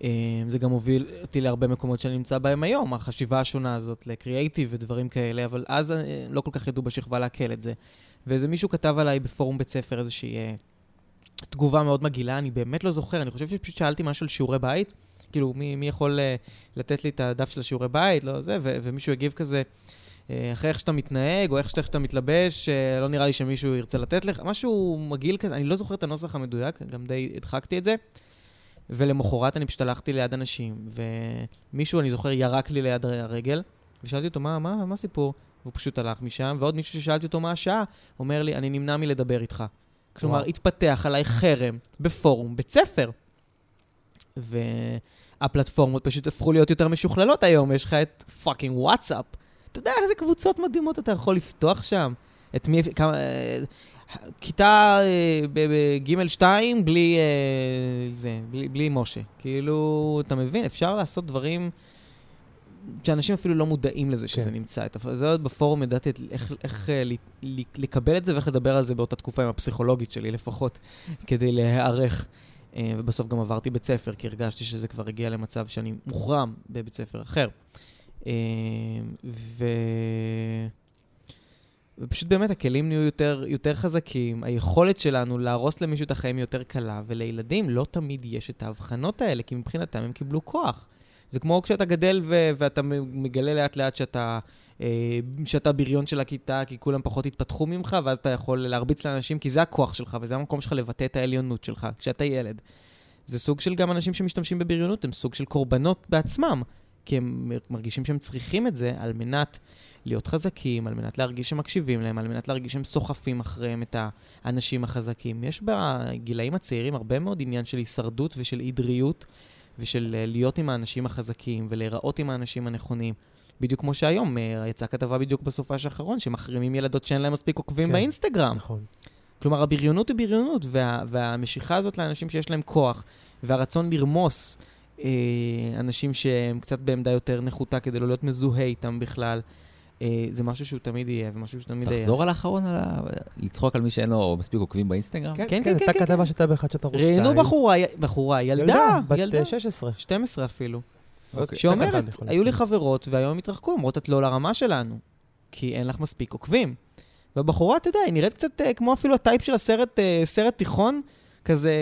אה, זה גם הוביל אותי להרבה מקומות שאני נמצא בהם היום, החשיבה השונה הזאת לקריאייטיב ודברים כאלה, אבל אז אה, לא כל כך ידעו בשכבה לעכל את זה. ואיזה מישהו כתב עליי בפורום בית ספר איזושהי אה, תגובה מאוד מגעילה, אני באמת לא זוכר, אני חושב שפשוט שאלתי משהו על שיעורי בית, כאילו, מי, מי יכול אה, לתת לי את הדף של השיעורי בית, לא זה, ו- ומישהו הגיב כזה, אחרי איך שאתה מתנהג, או איך שאתה מתלבש, אה, לא נראה לי שמישהו ירצה לתת לך, משהו מגעיל כזה, אני לא זוכר את הנוסח המדויק, גם די הדחקתי את זה. ולמחרת אני פשוט הלכתי ליד אנשים, ומישהו, אני זוכר, ירק לי ליד הרגל, ושאלתי אותו, מה, מה, מה הסיפור? והוא פשוט הלך משם, ועוד מישהו ששאלתי אותו מה השעה, אומר לי, אני נמנע מלדבר איתך. כלומר, וואו. התפתח עליי חרם בפורום בית ספר. והפלטפורמות פשוט הפכו להיות יותר משוכללות היום, יש לך את fucking וואטסאפ. אתה יודע איזה קבוצות מדהימות אתה יכול לפתוח שם? את מי... כמה... כיתה אה, בג' 2 בלי אה, זה, בלי, בלי משה. כאילו, אתה מבין? אפשר לעשות דברים שאנשים אפילו לא מודעים לזה שזה כן. נמצא. זה עוד בפורום ידעתי איך, איך אה, לקבל את זה ואיך לדבר על זה באותה תקופה עם הפסיכולוגית שלי לפחות, כדי להיערך. ובסוף גם עברתי בית ספר, כי הרגשתי שזה כבר הגיע למצב שאני מוחרם בבית ספר אחר. ו... ופשוט באמת הכלים נהיו יותר, יותר חזקים, היכולת שלנו להרוס למישהו את החיים יותר קלה, ולילדים לא תמיד יש את ההבחנות האלה, כי מבחינתם הם קיבלו כוח. זה כמו כשאתה גדל ו- ואתה מגלה לאט לאט שאתה, אה, שאתה בריון של הכיתה, כי כולם פחות התפתחו ממך, ואז אתה יכול להרביץ לאנשים, כי זה הכוח שלך, וזה המקום שלך לבטא את העליונות שלך, כשאתה ילד. זה סוג של גם אנשים שמשתמשים בבריונות, הם סוג של קורבנות בעצמם, כי הם מרגישים שהם צריכים את זה על מנת להיות חזקים, על מנת להרגיש שמקשיבים להם, על מנת להרגיש שהם סוחפים אחריהם את האנשים החזקים. יש בגילאים הצעירים הרבה מאוד עניין של הישרדות ושל עדריות, ושל אה, להיות עם האנשים החזקים ולהיראות עם האנשים הנכונים. בדיוק כמו שהיום, אה, יצאה כתבה בדיוק בסופש האחרון, שמחרימים ילדות שאין להם מספיק עוקבים כן, באינסטגרם. נכון. כלומר, הבריונות היא בריונות, וה, והמשיכה הזאת לאנשים שיש להם כוח, והרצון לרמוס אנשים שהם קצת בעמדה יותר נחותה כדי לא להיות מזוהה איתם בכלל, אה, זה משהו שהוא תמיד יהיה, ומשהו שתמיד יהיה. תחזור על האחרון, לצחוק על מי שאין לו מספיק עוקבים באינסטגרם? כן, כן, כן. הייתה כן, כתבה כן. שהייתה באחד שאתה רוצה. ראיינו בחורה, בחורה, ילדה, ילדה. בת 16. 12 אפילו. אוקיי. שאומרת, היו לי חברות והיום הם התרחקו, אומרות, את לא לרמה שלנו, כי אין לך מספיק עוקבים. והבחורה, אתה יודע, היא נראית קצת אה, כמו אפילו הטייפ של הסרט, אה, סרט תיכון, כזה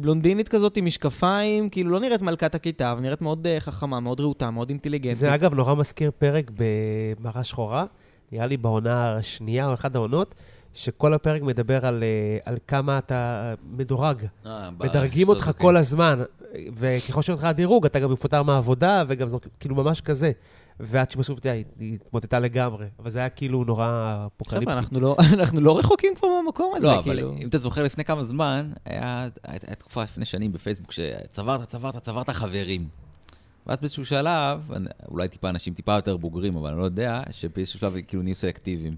בלונדינית כזאת עם משקפיים, כאילו לא נראית מלכת הכיתה, אבל נראית מאוד uh, חכמה, מאוד רהוטה, מאוד אינטליגנטית. זה אגב נורא מזכיר פרק במראה שחורה, נראה לי בעונה השנייה או אחת העונות, שכל הפרק מדבר על, uh, על כמה אתה מדורג. אה, מדרגים אותך כל הזמן, וככל שיש לך הדירוג, אתה גם מפוטר מהעבודה, וגם זה כאילו ממש כזה. ועד שבסוף, אתה יודע, היא התמוטטה לגמרי. אבל זה היה כאילו נורא אפוקליפטי. חבר'ה, אנחנו לא, אנחנו לא רחוקים כבר מהמקום הזה, לא, כאילו. אבל אם אתה זוכר לפני כמה זמן, היה, הייתה תקופה לפני שנים בפייסבוק שצברת, צברת, צברת חברים. ואז באיזשהו שלב, אולי טיפה אנשים טיפה יותר בוגרים, אבל אני לא יודע, שבאיזשהו שלב כאילו נהיו סלקטיביים.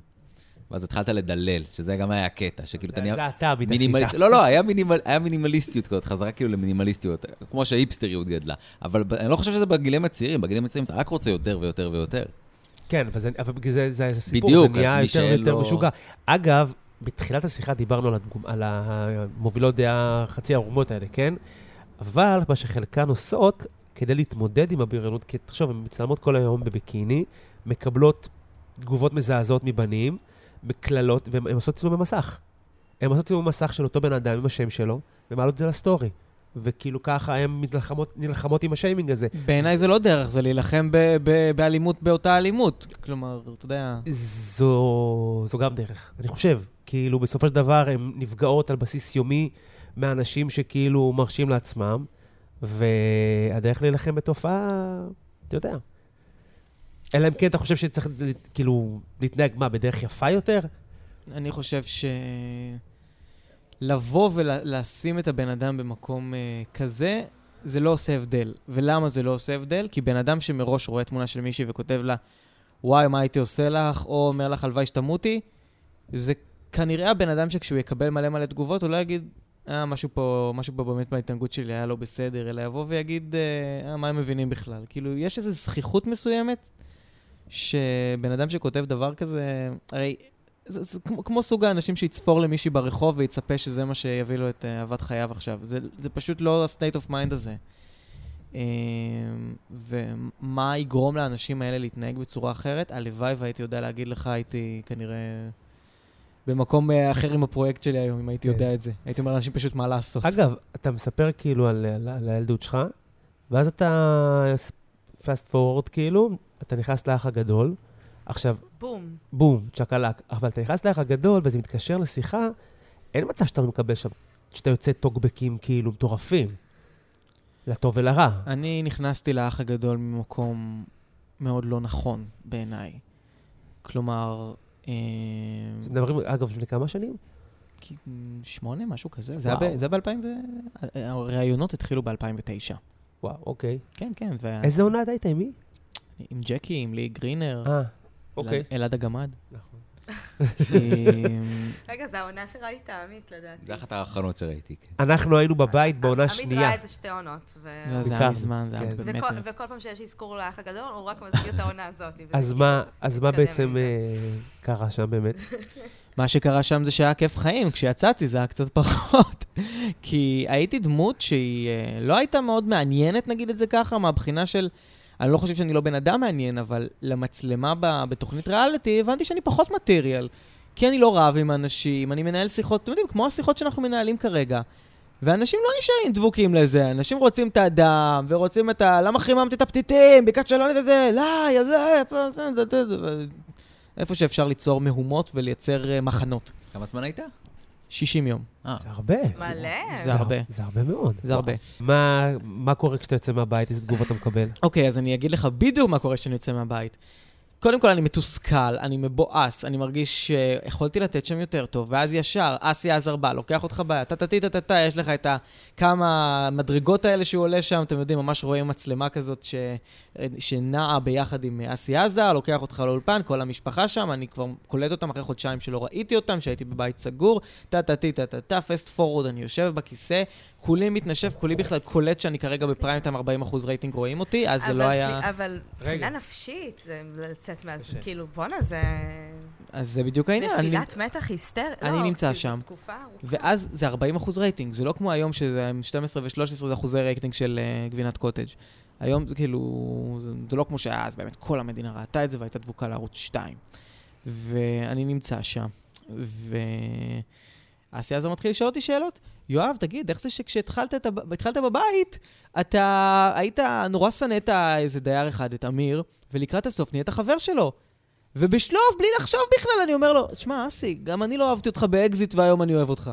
ואז התחלת לדלל, שזה גם היה הקטע, שכאילו אתה נהיה... זה אתה מתעסית. לא, לא, היה, מינימל, היה מינימליסטיות כזאת, חזרה כאילו למינימליסטיות, כמו שההיפסטריות גדלה. אבל אני לא חושב שזה בגילים הצעירים, בגילים הצעירים אתה רק רוצה יותר ויותר ויותר. כן, אבל זה- אבל זה- זה הסיפור, בדיוק, זה נהיה יותר שאין ויותר לו- משוגע. אגב, בתחילת השיחה דיברנו על הדגום- על המובילות דעה חצי ערומות האלה, כן? אבל מה שחלקן עושות, כדי להתמודד עם הבריונות, כי תחשוב, הן מצלמות כל היום בביקיני, מקבלות תגובות מזעזעות מבנים, בקללות, והן הן עושות צילומי מסך. הן עושות צילומי מסך של אותו בן אדם עם השם שלו, ומעלות את זה לסטורי. וכאילו ככה הן נלחמות, נלחמות עם השיימינג הזה. בעיניי זה לא דרך, זה להילחם ב- ב- באלימות באותה אלימות. כלומר, אתה יודע... זו, זו גם דרך, אני חושב. כאילו, בסופו של דבר הן נפגעות על בסיס יומי מאנשים שכאילו מרשים לעצמם, והדרך להילחם בתופעה, אתה יודע. אלא אם כן אתה חושב שצריך כאילו להתנהג, מה, בדרך יפה יותר? אני חושב ש... לבוא ולשים את הבן אדם במקום uh, כזה, זה לא עושה הבדל. ולמה זה לא עושה הבדל? כי בן אדם שמראש רואה תמונה של מישהי וכותב לה, וואי, מה הייתי עושה לך, או אומר לך, הלוואי שתמותי, זה כנראה הבן אדם שכשהוא יקבל מלא מלא תגובות, הוא לא יגיד, אה, משהו פה, משהו פה באמת בהתנהגות שלי היה לא בסדר, אלא יבוא ויגיד, אה, מה הם מבינים בכלל. כאילו, יש איזו זכיחות מסוימת, שבן אדם שכותב דבר כזה, הרי זה, זה כמו, כמו סוג האנשים שיצפור למישהי ברחוב ויצפה שזה מה שיביא לו את אה, אהבת חייו עכשיו. זה, זה פשוט לא ה-state of mind הזה. אה, ומה יגרום לאנשים האלה להתנהג בצורה אחרת? הלוואי והייתי יודע להגיד לך, הייתי כנראה במקום אה, אחר עם הפרויקט שלי היום, אם הייתי כן. יודע את זה. הייתי אומר לאנשים פשוט מה לעשות. אגב, אתה מספר כאילו על, על, על הילדות שלך, ואז אתה פאסט פורוורד כאילו, אתה נכנס לאח הגדול, עכשיו, בום. בום, צ'קלק. אבל אתה נכנס לאח הגדול וזה מתקשר לשיחה, אין מצב שאתה לא מקבל שם, שאתה יוצא טוקבקים כאילו מטורפים. לטוב ולרע. אני נכנסתי לאח הגדול ממקום מאוד לא נכון בעיניי. כלומר, אה, מדברים, אגב, לפני כמה שנים? כי- שמונה, משהו כזה. זה היה ב-2000 ו... הראיונות התחילו ב-2009. וואו, אוקיי. כן, כן, וה- איזה עונה אתה היית עם מי? עם ג'קי, עם לי גרינר, אה, אוקיי. אלעד- אלעד הגמד. נכון. רגע, זו העונה שראית, עמית, לדעתי. זה אחת האחרונות שראיתי. כן. אנחנו היינו בבית בעונה עמית שנייה. ראה איזה שתי עונות. ו- זה היה מזמן, זה היה כן. באמת... וכל- וכל פעם שיש אזכור לאח הגדול, הוא רק מזכיר את העונה הזאת. אז מה, אז מה מתקדם בעצם. אה, קרה שם באמת? מה שקרה שם זה שהיה כיף חיים, כשיצאתי זה היה קצת פחות. כי הייתי דמות שהיא אה, לא הייתה מאוד מעניינת, נגיד את זה ככה, מהבחינה של... אני לא חושב שאני לא בן אדם מעניין, אבל למצלמה ב, בתוכנית ריאליטי הבנתי שאני פחות מטריאל. כי אני לא רב עם אנשים, אני מנהל שיחות, אתם יודעים, כמו השיחות שאנחנו מנהלים כרגע. ואנשים לא נשארים דבוקים לזה, אנשים רוצים את הדם, ורוצים את ה... למה חיממת את הפתיתים? ביקשת שלא את זה, לא, יזה, איפה שאפשר ליצור מהומות ולייצר אה, מחנות. כמה זמן היית? 60 יום, אה, זה הרבה. מלא. זה הרבה. זה הרבה מאוד. זה הרבה. מה, מה קורה כשאתה יוצא מהבית? איזה תגובות אתה מקבל? אוקיי, אז אני אגיד לך בדיוק מה קורה כשאני יוצא מהבית. קודם כל, אני מתוסכל, אני מבואס, אני מרגיש שיכולתי לתת שם יותר טוב, ואז ישר, אסי עזר בא, לוקח אותך ביד, טה-טה-טי, טה-טה-טה, יש לך את הכמה מדרגות האלה שהוא עולה שם, אתם יודעים, ממש רואים מצלמה כזאת ש... שנעה ביחד עם אסי עזר, לוקח אותך לאולפן, כל המשפחה שם, אני כבר קולט אותם אחרי חודשיים שלא ראיתי אותם, שהייתי בבית סגור, טה-טה-טי, טה-טה-טה, פסט פורוורד, אני יושב בכיסא, כולי מתנשף, כולי בכלל קולט שאני כרגע בפריים טיים 40% רייטינג רואים אותי, אז זה לא היה... אבל. מבחינה נפשית, זה לצאת מה... קשה. כאילו, בואנה, זה... אז זה בדיוק העניין. אני- נפילת מתח היסטרית. אני לא, נמצא כי זו שם. תקופה ארוכה. ואז זה 40 אחוז רייטינג, זה לא כמו היום שזה עם 12 ו-13 זה אחוזי רייטינג של אה, גבינת קוטג'. היום זה כאילו, זה, זה לא כמו שהיה אז, באמת כל המדינה ראתה את זה והייתה דבוקה לערוץ 2. ואני נמצא שם, ואסי עזר מתחיל לשאול אותי שאלות. יואב, תגיד, איך זה שכשהתחלת בבית, אתה היית, נורא שנאת איזה דייר אחד, את אמיר, ולקראת הסוף נהיית חבר שלו. ובשלוף, בלי לחשוב בכלל, אני אומר לו, שמע, אסי, גם אני לא אהבתי אותך באקזיט והיום אני אוהב אותך.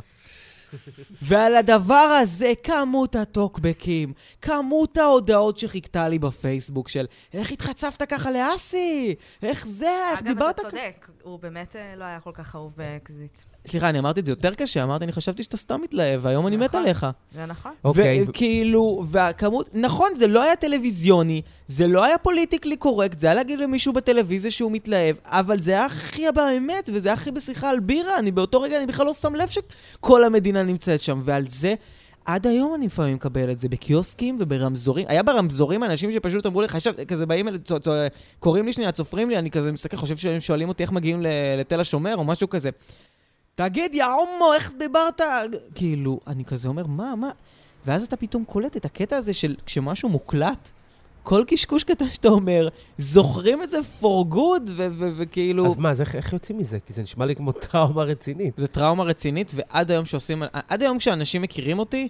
ועל הדבר הזה, כמות הטוקבקים, כמות ההודעות שחיכתה לי בפייסבוק של איך התחצפת ככה לאסי? איך זה? איך אגב, דיברת אתה ככה? צודק, הוא באמת אה, לא היה כל כך אהוב באקזיט. סליחה, אני אמרתי את זה יותר קשה, אמרתי, אני חשבתי שאתה סתם מתלהב, והיום אני מת נכון. עליך. זה נכון. אוקיי. וכאילו, והכמות, נכון, זה לא היה טלוויזיוני, זה לא היה פוליטיקלי קורקט, זה היה להגיד למישהו בטלוויזיה שהוא מתלהב, אבל זה היה הכי באמת, וזה היה הכי בשיחה על בירה, אני באותו רגע, אני בכלל לא שם לב שכל המדינה נמצאת שם, ועל זה עד היום אני לפעמים מקבל את זה, בקיוסקים וברמזורים. היה ברמזורים אנשים שפשוט אמרו לך, עכשיו, כזה באים, צו- קוראים לי שנייה, צופרים לי, אני כזה מסתכל, חושב שהם שואלים אותי איך מגיעים לתל השומר או משהו כזה. תגיד, יא הומו, איך דיברת? כאילו, אני כזה אומר, מה, מה? ואז אתה פתאום קולט את הקטע הזה של כשמשהו מוקלט, כל קשקוש קטן שאתה אומר, זוכרים את זה for good, וכאילו... אז מה, אז איך, איך יוצאים מזה? כי זה נשמע לי כמו טראומה רצינית. זו טראומה רצינית, ועד היום שעושים, עד היום כשאנשים מכירים אותי,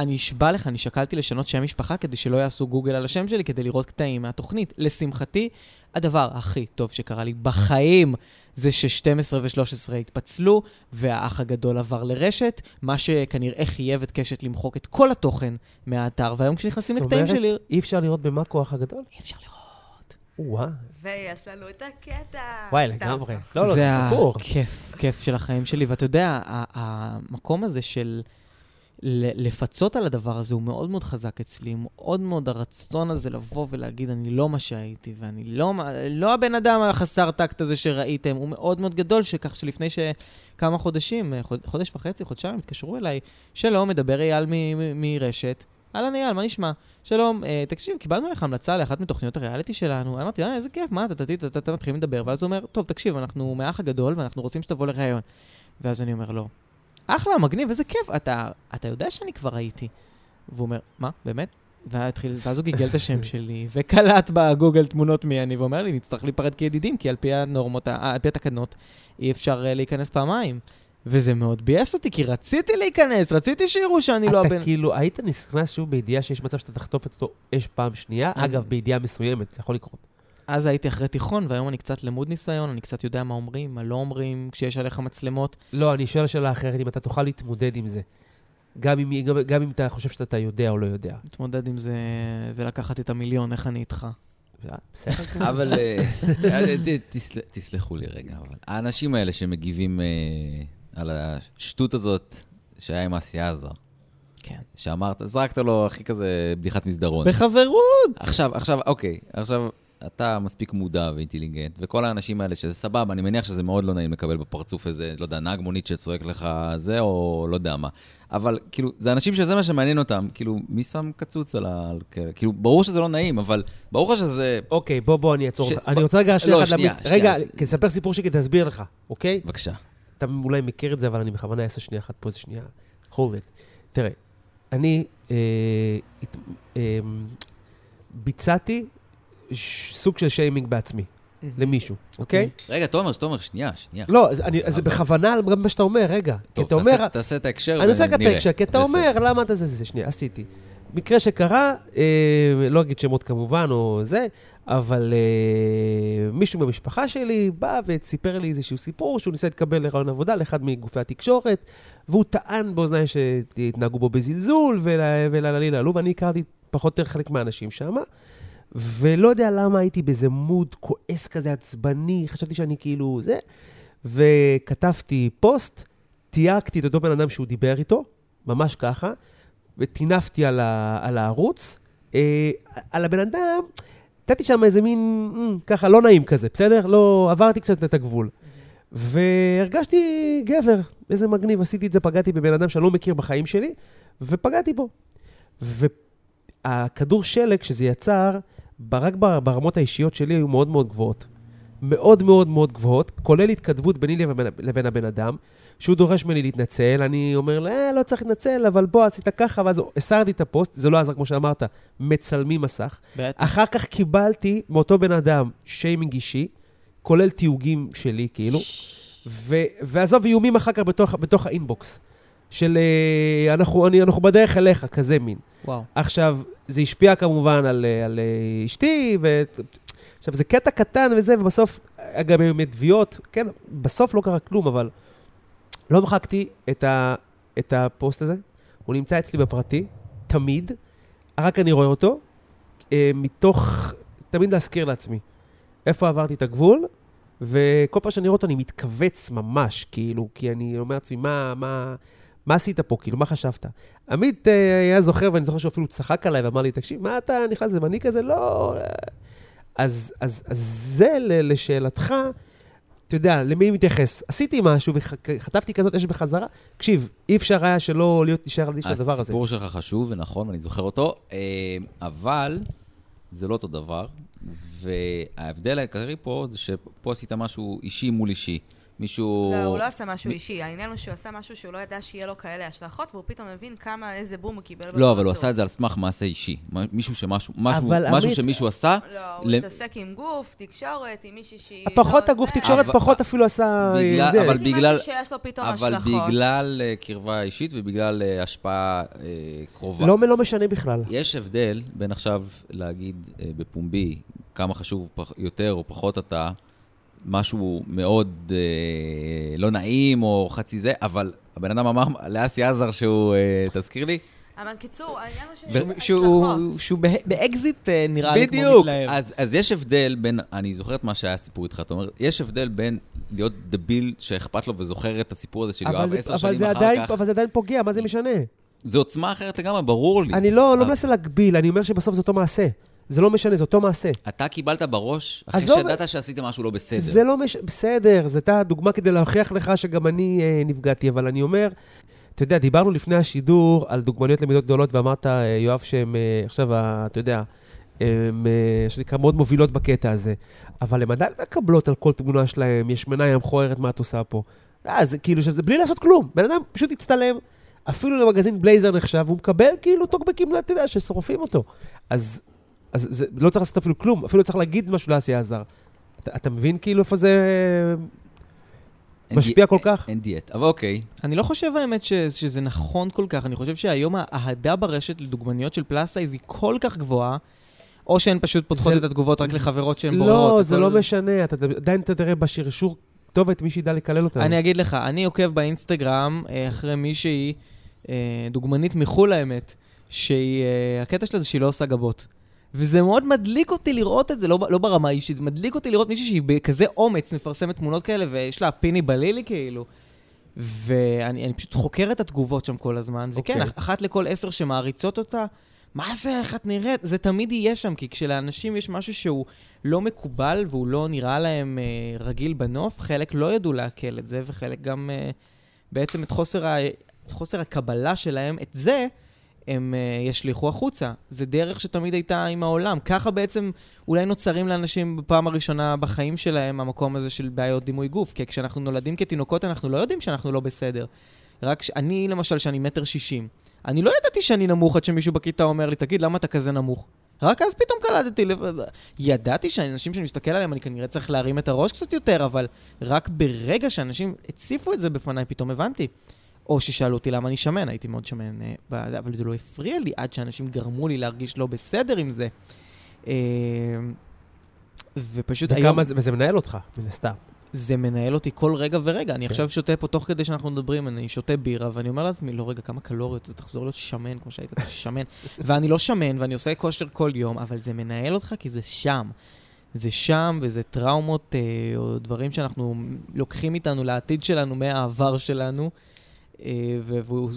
אני אשבע לך, אני שקלתי לשנות שם משפחה כדי שלא יעשו גוגל על השם שלי, כדי לראות קטעים מהתוכנית. לשמחתי, הדבר הכי טוב שקרה לי בחיים זה ש-12 ו-13 התפצלו, והאח הגדול עבר לרשת, מה שכנראה חייב את קשת למחוק את כל התוכן מהאתר, והיום כשנכנסים זאת לקטעים אומרת, שלי, אי אפשר לראות במה כוח הגדול? אי אפשר לראות. וואו. ויש לנו את הקטע. וואי, לגמרי. לא, לא, זה סיפור. הכיף, כיף של החיים שלי. ואתה יודע, המקום הזה של לפצות על הדבר הזה הוא מאוד מאוד חזק אצלי. מאוד מאוד הרצון הזה לבוא ולהגיד, אני לא מה שהייתי, ואני לא, לא הבן אדם החסר טקט הזה שראיתם, הוא מאוד מאוד גדול, שכך שלפני שכמה חודשים, חוד- חודש וחצי, חודשיים, התקשרו אליי, שלום, מדבר אייל מרשת. אהלן אייל, מה נשמע? שלום, אה, תקשיב, קיבלנו לך המלצה לאחת מתוכניות הריאליטי שלנו. אמרתי, אה, איזה כיף, מה, אתה מתחילים לדבר, ואז הוא אומר, טוב, תקשיב, אנחנו מהאח הגדול, ואנחנו רוצים שתבוא לראיון. ואז אני אומר לו, אחלה, מגניב, איזה כיף, אתה, אתה יודע שאני כבר הייתי. והוא אומר, מה, באמת? ואז התחיל- ואז הוא גיגל את השם שלי, וקלט בגוגל תמונות מי אני, ואומר לי, נצטרך להיפרד כידידים, כי על פי הנורמות, על פי התקנות, אי אפשר אה, להיכנס פעמיים. וזה מאוד ביאס אותי, כי רציתי להיכנס, רציתי שיראו שאני לא הבן... אתה כאילו, היית נכנס שוב בידיעה שיש מצב שאתה תחטוף את אותו אש פעם שנייה? אגב, בידיעה מסוימת, זה יכול לקרות. אז הייתי אחרי תיכון, והיום אני קצת למוד ניסיון, אני קצת יודע מה אומרים, מה לא אומרים, כשיש עליך מצלמות. לא, אני שואל שאלה אחרת, אם אתה תוכל להתמודד עם זה. גם אם, גם, גם אם אתה חושב שאתה יודע או לא יודע. להתמודד עם זה ולקחת את המיליון, איך אני איתך? אה, בסדר. אבל אה, אה, תסלחו לי רגע, אבל האנשים האלה שמגיבים על השטות הזאת שהיה עם אסי עזר, כן. שאמרת, זרקת לו הכי כזה בדיחת מסדרון. בחברות! עכשיו, עכשיו, אוקיי, עכשיו, אתה מספיק מודע ואינטליגנט, וכל האנשים האלה, שזה סבבה, אני מניח שזה מאוד לא נעים לקבל בפרצוף איזה, לא יודע, נהג מונית שצועק לך זה, או לא יודע מה. אבל כאילו, זה אנשים שזה מה שמעניין אותם, כאילו, מי שם קצוץ על ה... כאילו, ברור שזה לא נעים, אבל ברור לך שזה... אוקיי, בוא, בוא, אני אעצור ש- אותך. אני רוצה רגע שנייה לא, שנייה. שנייה, רגע, תספר סיפור שלי כדי להסביר לך, אוקיי? בבקשה. אתה אולי מכיר את זה, אבל אני בכוונה אעשה שנייה אחת פה, איזה שנייה. hold it. תראה, אני אה, אה, ביצעתי סוג של שיימינג בעצמי, למישהו, אוקיי? רגע, תומר, תומר, שנייה, שנייה. לא, אז אני- אז זה בכוונה על מה שאתה אומר, רגע. כי טוב, אתה תעשה- אומר, תעשה את ההקשר אני רוצה לקחת את ונראה. ההקשר, כי אתה. אומר, למה אתה זה, זה, זה, שנייה, עשיתי. מקרה שקרה, אה, לא אגיד שמות כמובן, או זה, אבל אה, מישהו במשפחה שלי בא וסיפר לי איזשהו סיפור שהוא ניסה להתקבל לרעיון עבודה לאחד מגופי התקשורת, והוא טען באוזניי שהתנהגו בו בזלזול, ולללי ללו, ואני הכרתי פחות או יותר חלק מהאנשים שם, ולא יודע למה הייתי באיזה מוד כועס כזה, עצבני, חשבתי שאני כאילו זה, וכתבתי פוסט, תייגתי את אותו בן אדם שהוא דיבר איתו, ממש ככה, וטינפתי על, ה, על הערוץ. אה, על הבן אדם, נתתי שם איזה מין, אה, ככה, לא נעים כזה, בסדר? לא, עברתי קצת את הגבול. והרגשתי גבר, איזה מגניב, עשיתי את זה, פגעתי בבן אדם שאני לא מכיר בחיים שלי, ופגעתי בו. והכדור שלג שזה יצר, רק ברמות האישיות שלי היו מאוד מאוד גבוהות. מאוד מאוד מאוד גבוהות, כולל התכתבות ביני לבין, לבין הבן אדם, שהוא דורש ממני להתנצל, אני אומר לו, אה, לא צריך להתנצל, אבל בוא, עשית ככה, ואז הסרתי את הפוסט, זה לא עזר, כמו שאמרת, מצלמים מסך. בטח. אחר כך קיבלתי מאותו בן אדם שיימינג אישי, כולל תיוגים שלי, כאילו, ו, ועזוב, איומים אחר כך בתוך, בתוך ה inbox, של אה, אנחנו, אני, אנחנו בדרך אליך, כזה מין. וואו. עכשיו, זה השפיע כמובן על, אה, על אה, אשתי, ו... עכשיו, זה קטע קטן וזה, ובסוף, גם עם תביעות, כן, בסוף לא קרה כלום, אבל לא מחקתי את, ה, את הפוסט הזה, הוא נמצא אצלי בפרטי, תמיד, רק אני רואה אותו, מתוך, תמיד להזכיר לעצמי איפה עברתי את הגבול, וכל פעם שאני רואה אותו אני מתכווץ ממש, כאילו, כי אני אומר לעצמי, מה, מה, מה עשית פה, כאילו, מה חשבת? עמית אה, היה זוכר, ואני זוכר שהוא אפילו צחק עליי ואמר לי, תקשיב, מה אתה נכנס? ואני כזה, לא... אה." אז, אז, אז זה לשאלתך, אתה יודע, למי מתייחס? עשיתי משהו וחטפתי כזאת אש בחזרה. תקשיב, אי אפשר היה שלא להיות נשאר על הדבר הזה. הסיפור שלך חשוב ונכון, ואני זוכר אותו, אה, אבל זה לא אותו דבר, וההבדל העיקרי פה זה שפה עשית משהו אישי מול אישי. מישהו... לא, הוא לא עשה משהו אישי. העניין הוא שהוא עשה משהו שהוא לא ידע שיהיה לו כאלה השלכות, והוא פתאום מבין כמה, איזה בום הוא קיבל. לא, אבל הוא עשה את זה על סמך מעשה אישי. מישהו שמשהו, משהו, משהו שמישהו עשה... לא, הוא התעסק עם גוף, תקשורת, עם מישהי שהיא... פחות הגוף תקשורת, פחות אפילו עשה... זה. אבל בגלל... שיש לו פתאום אבל השלכות. בגלל אה, קרבה אישית ובגלל אה, השפעה אה, קרובה. לא, לא משנה בכלל. יש הבדל בין עכשיו להגיד בפומבי כמה חשוב יותר או פחות אתה, משהו מאוד אה, לא נעים או חצי זה, אבל הבן אדם אמר לאסי עזר שהוא, אה, תזכיר לי? אבל קיצור, העניין הוא שיש השלכות. שהוא באקזיט אה, נראה לי כמו בדיוק, מתלהב. אז, אז יש הבדל בין, אני זוכר את מה שהיה הסיפור איתך, אתה אומר, יש הבדל בין להיות דביל שאכפת לו וזוכר את הסיפור הזה של אבל יואב זה- עשר אבל שנים זה אחר עדיין- כך. אבל זה עדיין פוגע, מה זה משנה? זו עוצמה אחרת לגמרי, ברור לי. אני לא לא. מנסה להגביל, אני אומר שבסוף זה אותו מעשה. זה לא משנה, זה אותו מעשה. אתה קיבלת בראש אחרי עזוב- שידעת שעשית משהו לא בסדר. זה לא מש... בסדר, זו הייתה דוגמה כדי להוכיח לך שגם אני אה, נפגעתי, אבל אני אומר, אתה יודע, דיברנו לפני השידור על דוגמניות למידות גדולות, ואמרת, אה, יואב, שהן אה, עכשיו, ה- אתה יודע, הן, אה, שנקרא, מאוד מובילות בקטע הזה. אבל הן עדיין מקבלות על כל תמונה שלהן, יש מניה מכוערת, מה את עושה פה? אה, זה כאילו, שזה בלי לעשות כלום. בן אדם פשוט הצטלם, אפילו למגזין בלייזר נחשב, הוא מקבל כאילו טוקבקים, אתה יודע, ששורפים אותו. אז, אז זה, לא צריך לעשות אפילו כלום, אפילו צריך להגיד משהו לאסי עזר. אתה, אתה מבין כאילו איפה זה משפיע די- כל כך? אין דיאט, אבל אוקיי. אני לא חושב האמת ש, שזה נכון כל כך, אני חושב שהיום האהדה ברשת לדוגמניות של plus size היא כל כך גבוהה, או שהן פשוט פותחות זה- את התגובות רק זה- לחברות שהן בוררות. לא, זה הכל- לא משנה, אתה עדיין אתה תראה בשרשור כתובת מי שידע לקלל אותנו. אני אגיד לך, אני עוקב באינסטגרם אה, אחרי מישהי, אה, דוגמנית מחו"ל האמת, שהיא, אה, הקטע שלה זה שהיא לא עושה גבות. וזה מאוד מדליק אותי לראות את זה, לא, לא ברמה האישית, זה מדליק אותי לראות מישהי שהיא בכזה אומץ מפרסמת תמונות כאלה, ויש לה פיני בלילי כאילו. ואני אני פשוט חוקר את התגובות שם כל הזמן, וכן, אוקיי. אח- אחת לכל עשר שמעריצות אותה, מה זה, איך את נראית? זה תמיד יהיה שם, כי כשלאנשים יש משהו שהוא לא מקובל והוא לא נראה להם אה, רגיל בנוף, חלק לא ידעו לעכל את זה, וחלק גם אה, בעצם את חוסר, ה, את חוסר הקבלה שלהם, את זה, הם אה, ישליכו החוצה. זה דרך שתמיד הייתה עם העולם. ככה בעצם אולי נוצרים לאנשים בפעם הראשונה בחיים שלהם המקום הזה של בעיות דימוי גוף. כי כשאנחנו נולדים כתינוקות אנחנו לא יודעים שאנחנו לא בסדר. רק ש... אני למשל, שאני מטר שישים, אני לא ידעתי שאני נמוך עד שמישהו בכיתה אומר לי, תגיד, למה אתה כזה נמוך? רק אז פתאום קלטתי. ידעתי שאנשים שאני מסתכל עליהם, אני כנראה צריך להרים את הראש קצת יותר, אבל רק ברגע שאנשים הציפו את זה בפניי, פתאום הבנתי. או ששאלו אותי למה אני שמן, הייתי מאוד שמן, אה, אבל זה לא הפריע לי עד שאנשים גרמו לי להרגיש לא בסדר עם זה. אה, ופשוט היום זה, וזה מנהל אותך, מן הסתם. זה מנהל אותי כל רגע ורגע. אני כן. עכשיו שותה פה, תוך כדי שאנחנו מדברים, אני שותה בירה, ואני אומר לעצמי, לא, רגע, כמה קלוריות, אתה תחזור להיות שמן כמו שהיית, אתה שמן. ואני לא שמן, ואני עושה כושר כל יום, אבל זה מנהל אותך כי זה שם. זה שם, וזה טראומות אה, או דברים שאנחנו לוקחים איתנו לעתיד שלנו מהעבר שלנו,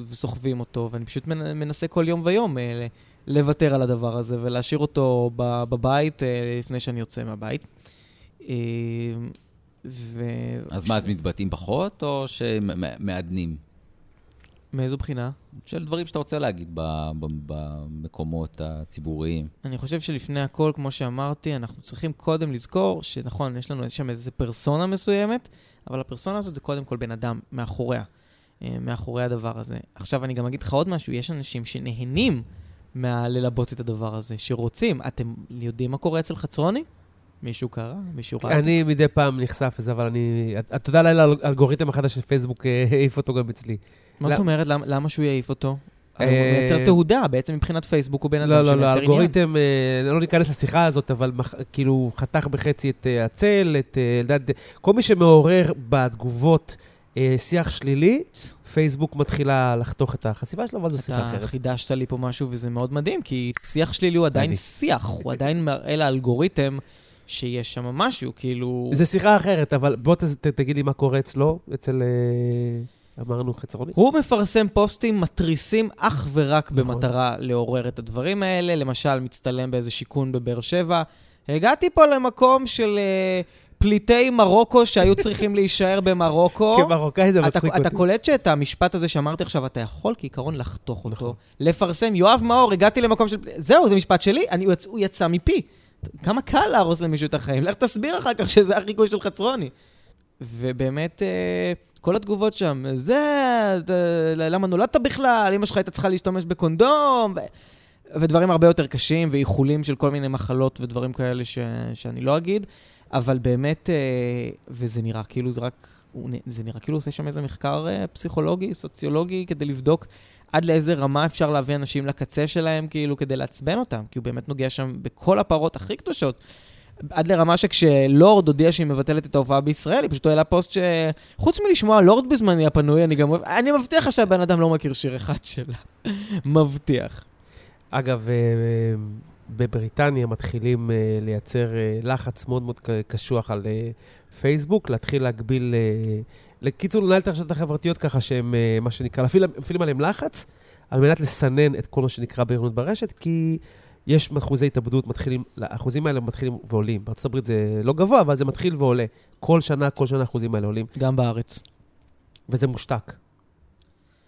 וסוחבים אותו, ואני פשוט מנ- מנסה כל יום ויום אה, לוותר על הדבר הזה ולהשאיר אותו בבית אה, לפני שאני יוצא מהבית. אה, ו... אז מה, אז מתבטאים פחות, או שמעדנים? מאיזו בחינה? של דברים שאתה רוצה להגיד במקומות הציבוריים. אני חושב שלפני הכל, כמו שאמרתי, אנחנו צריכים קודם לזכור שנכון, יש לנו שם איזו פרסונה מסוימת, אבל הפרסונה הזאת זה קודם כל בן אדם מאחוריה, אה, מאחורי הדבר הזה. עכשיו אני גם אגיד לך עוד משהו, יש אנשים שנהנים מללבות את הדבר הזה, שרוצים. אתם יודעים מה קורה אצל חצרוני? מישהו קרא? מישהו ראה? אני מדי פעם נחשף לזה, אבל אני... אתה יודע, לילה האלגוריתם החדש של פייסבוק אה, העיף אותו גם אצלי. מה זאת לא. אומרת? למה- שהוא יעיף אותו? אה, הוא מייצר תהודה, בעצם מבחינת פייסבוק הוא בן אדם לא, לא, שמייצר לא, עניין. האלגוריתם, אה, לא ניכנס לשיחה הזאת, אבל כאילו חתך בחצי את אה, הצל, את אה, אלדד, כל מי שמעורר בתגובות אה, שיח שלילי, פייסבוק מתחילה לחתוך את החשיפה שלו, אבל זו שיחה אתה אחרת. חידשת לי פה משהו וזה מאוד מדהים, כי שיח שלילי הוא עדיין. שיח, הוא עדיין מראה לאלגוריתם שיש שם משהו, כאילו... זו שיחה אחרת, אבל בוא ת- ת- תגיד לי מה קורה אצלו, אצל, אה, אמרנו חצרוני. הוא מפרסם פוסטים מתריסים אך ורק נכון. במטרה לעורר את הדברים האלה. למשל, מצטלם באיזה שיכון בבאר שבע. הגעתי פה למקום של אה, פליטי מרוקו שהיו צריכים להישאר במרוקו. כמרוקאי זה אתה, מצחיק אתה אותי. קולט שאת המשפט הזה שאמרתי עכשיו, אתה יכול כעיקרון לחתוך אותו, נכון. לפרסם, יואב מאור, הגעתי למקום של... זהו, זה משפט שלי, הוא, יצ... הוא יצא מפי. כמה קל להרוס למישהו את החיים, לך תסביר אחר כך שזה החיקוי של חצרוני. ובאמת, אה, כל התגובות שם, זה, למה נולדת בכלל, אמא שלך הייתה צריכה להשתמש בקונדום, ו... ודברים הרבה יותר קשים, ואיחולים של כל מיני מחלות ודברים כאלה ש... שאני לא אגיד, אבל באמת, אה, וזה נראה כאילו זה רק, זה נראה כאילו עושה שם איזה מחקר אה, פסיכולוגי, סוציולוגי, כדי לבדוק עד לאיזה רמה אפשר להביא אנשים לקצה שלהם, כאילו, כדי לעצבן אותם, כי הוא באמת נוגע שם בכל הפרות הכי קדושות. עד לרמה שכשלורד הודיע שהיא מבטלת את ההופעה בישראל, היא פשוט העלה פוסט ש... חוץ מלשמוע לורד בזמני הפנוי, אני גם. אני מבטיח לך שהבן אדם לא מכיר שיר אחד שלה. מבטיח. אגב, אה, בבריטניה מתחילים אה, לייצר אה, לחץ מאוד מאוד קשוח על אה, פייסבוק, להתחיל להגביל, אה, לקיצור, לנהל את הרשתות החברתיות ככה שהם, אה, מה שנקרא, להפעיל מפעילים עליהם לחץ, על מנת לסנן את כל מה שנקרא בריונות ברשת, כי יש אחוזי התאבדות מתחילים, האחוזים האלה מתחילים ועולים. בארצות הברית זה לא גבוה, אבל זה מתחיל ועולה. כל שנה, כל שנה האחוזים האלה עולים, גם בארץ. וזה מושתק.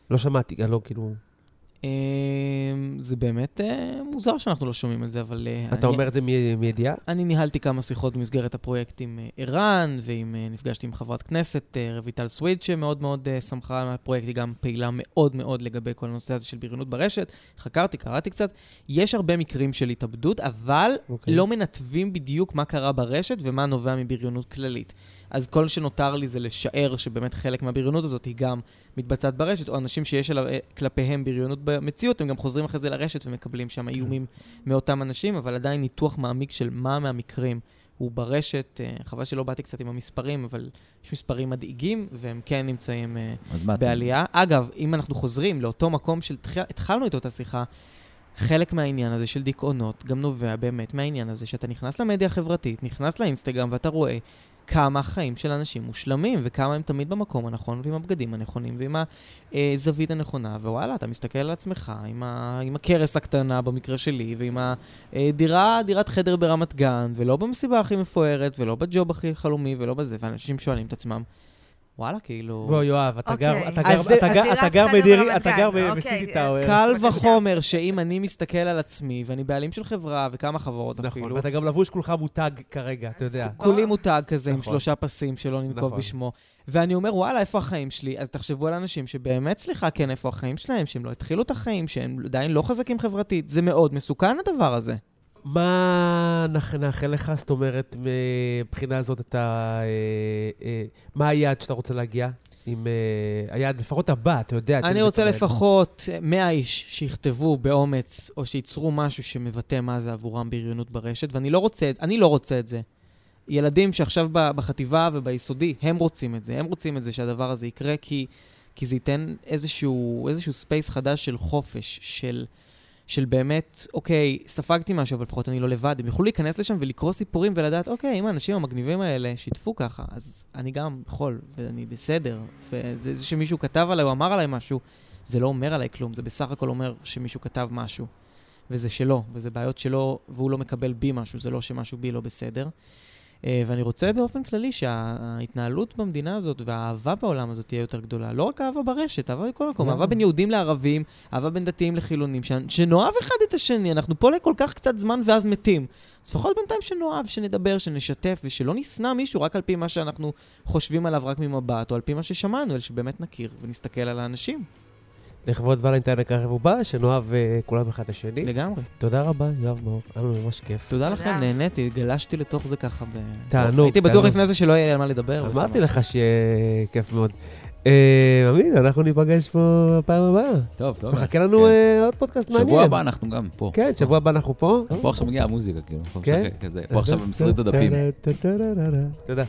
לא שמעתי, לא כאילו... אה, זה באמת אה, מוזר שאנחנו לא שומעים על זה, אבל... אה, אתה אני- אומר את זה מידיעה? אני ניהלתי כמה שיחות במסגרת הפרויקט עם ערן, ועם, אה, נפגשתי עם חברת כנסת, רויטל סוויד, שמאוד מאוד שמחה מהפרויקט, היא גם פעילה מאוד מאוד לגבי כל הנושא הזה של בריונות ברשת. חקרתי, קראתי קצת. יש הרבה מקרים של התאבדות, אבל אוקיי. לא מנתבים בדיוק מה קרה ברשת ומה נובע מבריונות כללית. אז כל שנותר לי זה לשער שבאמת חלק מהבריונות הזאת היא גם מתבצעת ברשת, או אנשים שיש אליו, אה, כלפיהם בריונות במציאות, הם גם חוזרים אחרי זה לרשת ומקבלים שם איומים מאותם אנשים, אבל עדיין ניתוח מעמיק של מה מהמקרים הוא ברשת. אה, חבל שלא באתי קצת עם המספרים, אבל יש מספרים מדאיגים, והם כן נמצאים אה. בעלייה. אגב, אם אנחנו חוזרים לאותו מקום שהתחלנו איתו את השיחה, חלק מהעניין הזה של דיכאונות גם נובע באמת מהעניין הזה שאתה נכנס למדיה החברתית, נכנס לאינסטגרם ואתה רואה כמה החיים של אנשים מושלמים וכמה הם תמיד במקום הנכון ועם הבגדים הנכונים ועם הזווית הנכונה, ווואלה, אתה מסתכל על עצמך עם, ה... עם הכרס הקטנה במקרה שלי ועם הדירה, דירת חדר ברמת גן ולא במסיבה הכי מפוארת ולא בג'וב הכי חלומי ולא בזה, ואנשים שואלים את עצמם, וואלה, כאילו... בוא, יואב, אתה גר, אוקיי. אתה בדירי, ברמת אתה. גר אוקיי, בסיטי טאוור. קל. וחומר שאם אני מסתכל על עצמי, ואני בעלים של חברה וכמה חברות נכון, אפילו, ואתה גם לבוש כולך מותג כרגע, אתה יודע. כולי מותג כזה עם נכון. שלושה פסים שלא ננקוב נכון. בשמו. ואני אומר, וואלה, איפה החיים שלי? אז תחשבו על אנשים שבאמת, סליחה, כן, איפה החיים שלהם, שהם לא התחילו את החיים, שהם עדיין לא חזקים חברתית. זה מאוד מסוכן הדבר הזה. מה נאח- נאחל לך, זאת אומרת, מבחינה הזאת אתה... אה, אה, מה היעד שאתה רוצה להגיע? עם אה, היעד, לפחות הבא, אתה יודע. אני רוצה לפחות 100 איש שיכתבו באומץ, או שייצרו משהו שמבטא מה זה עבורם בריונות ברשת, ואני לא רוצה, אני לא רוצה את זה. ילדים שעכשיו בחטיבה וביסודי, הם רוצים את זה. הם רוצים את זה שהדבר הזה יקרה, כי, כי זה ייתן איזשהו, איזשהו space חדש של חופש, של, של באמת, אוקיי, ספגתי משהו, אבל לפחות אני לא לבד. הם יוכלו להיכנס לשם ולקרוא סיפורים ולדעת, אוקיי, אם האנשים המגניבים האלה שיתפו ככה, אז אני גם יכול, ואני בסדר. וזה זה שמישהו כתב עליי או אמר עליי משהו, זה לא אומר עליי כלום, זה בסך הכל אומר שמישהו כתב משהו. וזה שלו, וזה בעיות שלו, והוא לא מקבל בי משהו, זה לא שמשהו בי לא בסדר. אה, ואני רוצה באופן כללי שההתנהלות במדינה הזאת והאהבה בעולם הזאת תהיה יותר גדולה. לא רק אהבה ברשת, אהבה בכל מקום. אהבה בין יהודים לערבים, אהבה בין דתיים לחילונים, שנאהב אחד את השני. אנחנו פה לכל כך קצת זמן ואז מתים. אז לפחות בינתיים שנאהב, שנדבר, שנשתף, ושלא נשנא מישהו רק על פי מה שאנחנו חושבים עליו רק ממבט, או על פי מה ששמענו, אלא שבאמת נכיר ונסתכל על האנשים. לכבוד ולנטיין הקרב ובא, שנאהב אה, כולם אחד את השני. לגמרי. תודה רבה, יואב מאור, היה לנו ממש כיף. תודה תודה. לכם, נהניתי, גלשתי לתוך זה ככה ב... תענוג, הייתי בטוח. לפני זה שלא יהיה על מה לדבר. אמרתי. לך שיהיה כיף מאוד. אה, עמית, אנחנו ניפגש פה בפעם הבאה. טוב, טוב. מחכה לנו כן. אה, עוד פודקאסט מעניין. שבוע הבא אנחנו גם פה. כן, שבוע הבא אנחנו פה. פה עכשיו מגיעה המוזיקה, כאילו. כן? פה עכשיו במסריט הדפים. תודה.